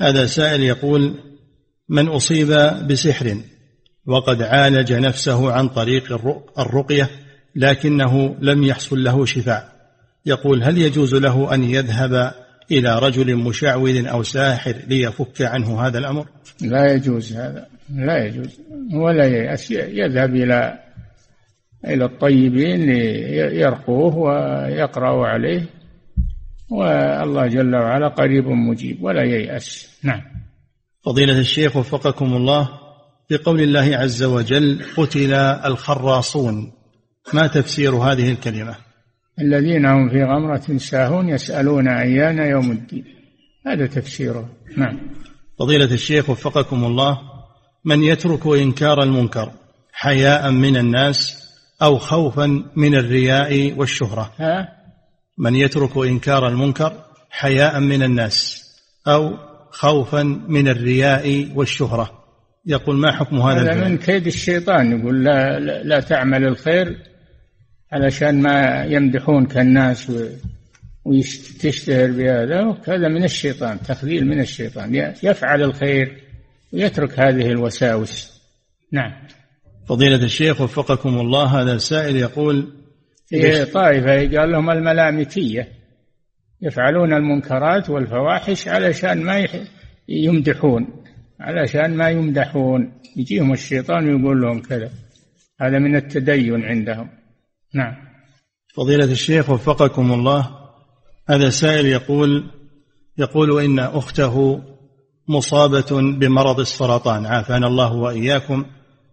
هذا سائل يقول من أصيب بسحر وقد عالج نفسه عن طريق الرقية لكنه لم يحصل له شفاء. يقول هل يجوز له أن يذهب إلى رجل مشعوذ أو ساحر ليفك عنه هذا الأمر؟ لا يجوز هذا. لا يجوز ولا يأس يذهب إلى إلى الطيبين ليرقوه ويقرأوا عليه والله جل وعلا قريب مجيب ولا ييأس. نعم. فضيلة الشيخ وفقكم الله بقول الله عز وجل قتل الخراصون ما تفسير هذه الكلمة؟ الذين هم في غمرة ساهون يسألون أيان يوم الدين هذا تفسيره. نعم. فضيلة الشيخ وفقكم الله من يترك إنكار المنكر حياء من الناس أو خوفا من الرياء والشهرة. ها؟ من يترك إنكار المنكر حياء من الناس أو خوفا من الرياء والشهرة. يقول ما حكم هذا هذا من كيد الشيطان يقول لا, لا, لا تعمل الخير علشان ما يمدحونك الناس وتشتهر بهذا. هذا من الشيطان تخذيل من الشيطان. يفعل الخير ويترك هذه الوساوس. نعم. فضيلة الشيخ وفقكم الله هذا سائل يقول في طائفة قال لهم الملامتية يفعلون المنكرات والفواحش علشان ما يمدحون علشان ما يمدحون. يجيهم الشيطان ويقول لهم كذا. هذا من التدين عندهم. نعم. فضيلة الشيخ وفقكم الله هذا سائل يقول يقول إن أخته مصابة بمرض السرطان. عافانا الله وإياكم.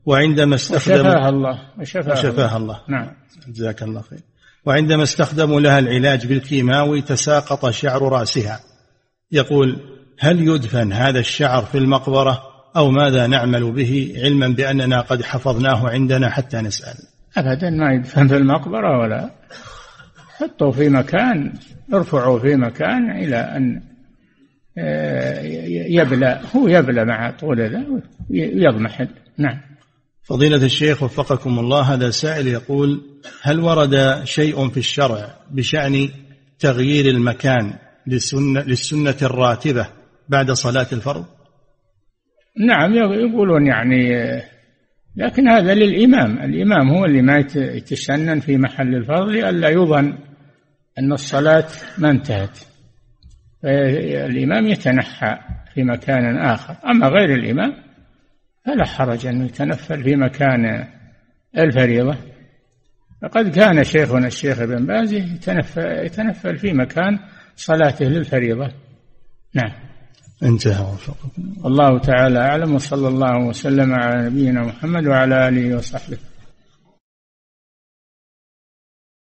وعندما استخدم وشفاها الله. وشفاها, وشفاها الله. الله. نعم. جزاك الله خير. وعندما استخدموا لها العلاج بالكيماوي تساقط شعر رأسها. يقول هل يدفن هذا الشعر في المقبرة أو ماذا نعمل به علما بأننا قد حفظناه عندنا حتى نسأل؟ أبدا ما يدفن في المقبرة ولا. حطوا في مكان ارفعوا في مكان إلى أن يبلى هو يبلى مع طول ذا ويضمحل نعم. فضيلة الشيخ وفقكم الله هذا سائل يقول هل ورد شيء في الشرع بشأن تغيير المكان للسنة, للسنة الراتبة بعد صلاة الفرض؟ نعم يقولون يعني لكن هذا للإمام. الإمام هو اللي ما يتسنن في محل الفرض لئلا يظن أن الصلاة ما انتهت. فالإمام يتنحى في مكان آخر. أما غير الإمام فلا حرج أن يتنفل في مكان الفريضة. فقد كان شيخنا الشيخ ابن باز يتنفل في مكان صلاته للفريضة. نعم. انتهى وفقكم الله تعالى أعلم وصلى الله وسلم على نبينا محمد وعلى آله وصحبه.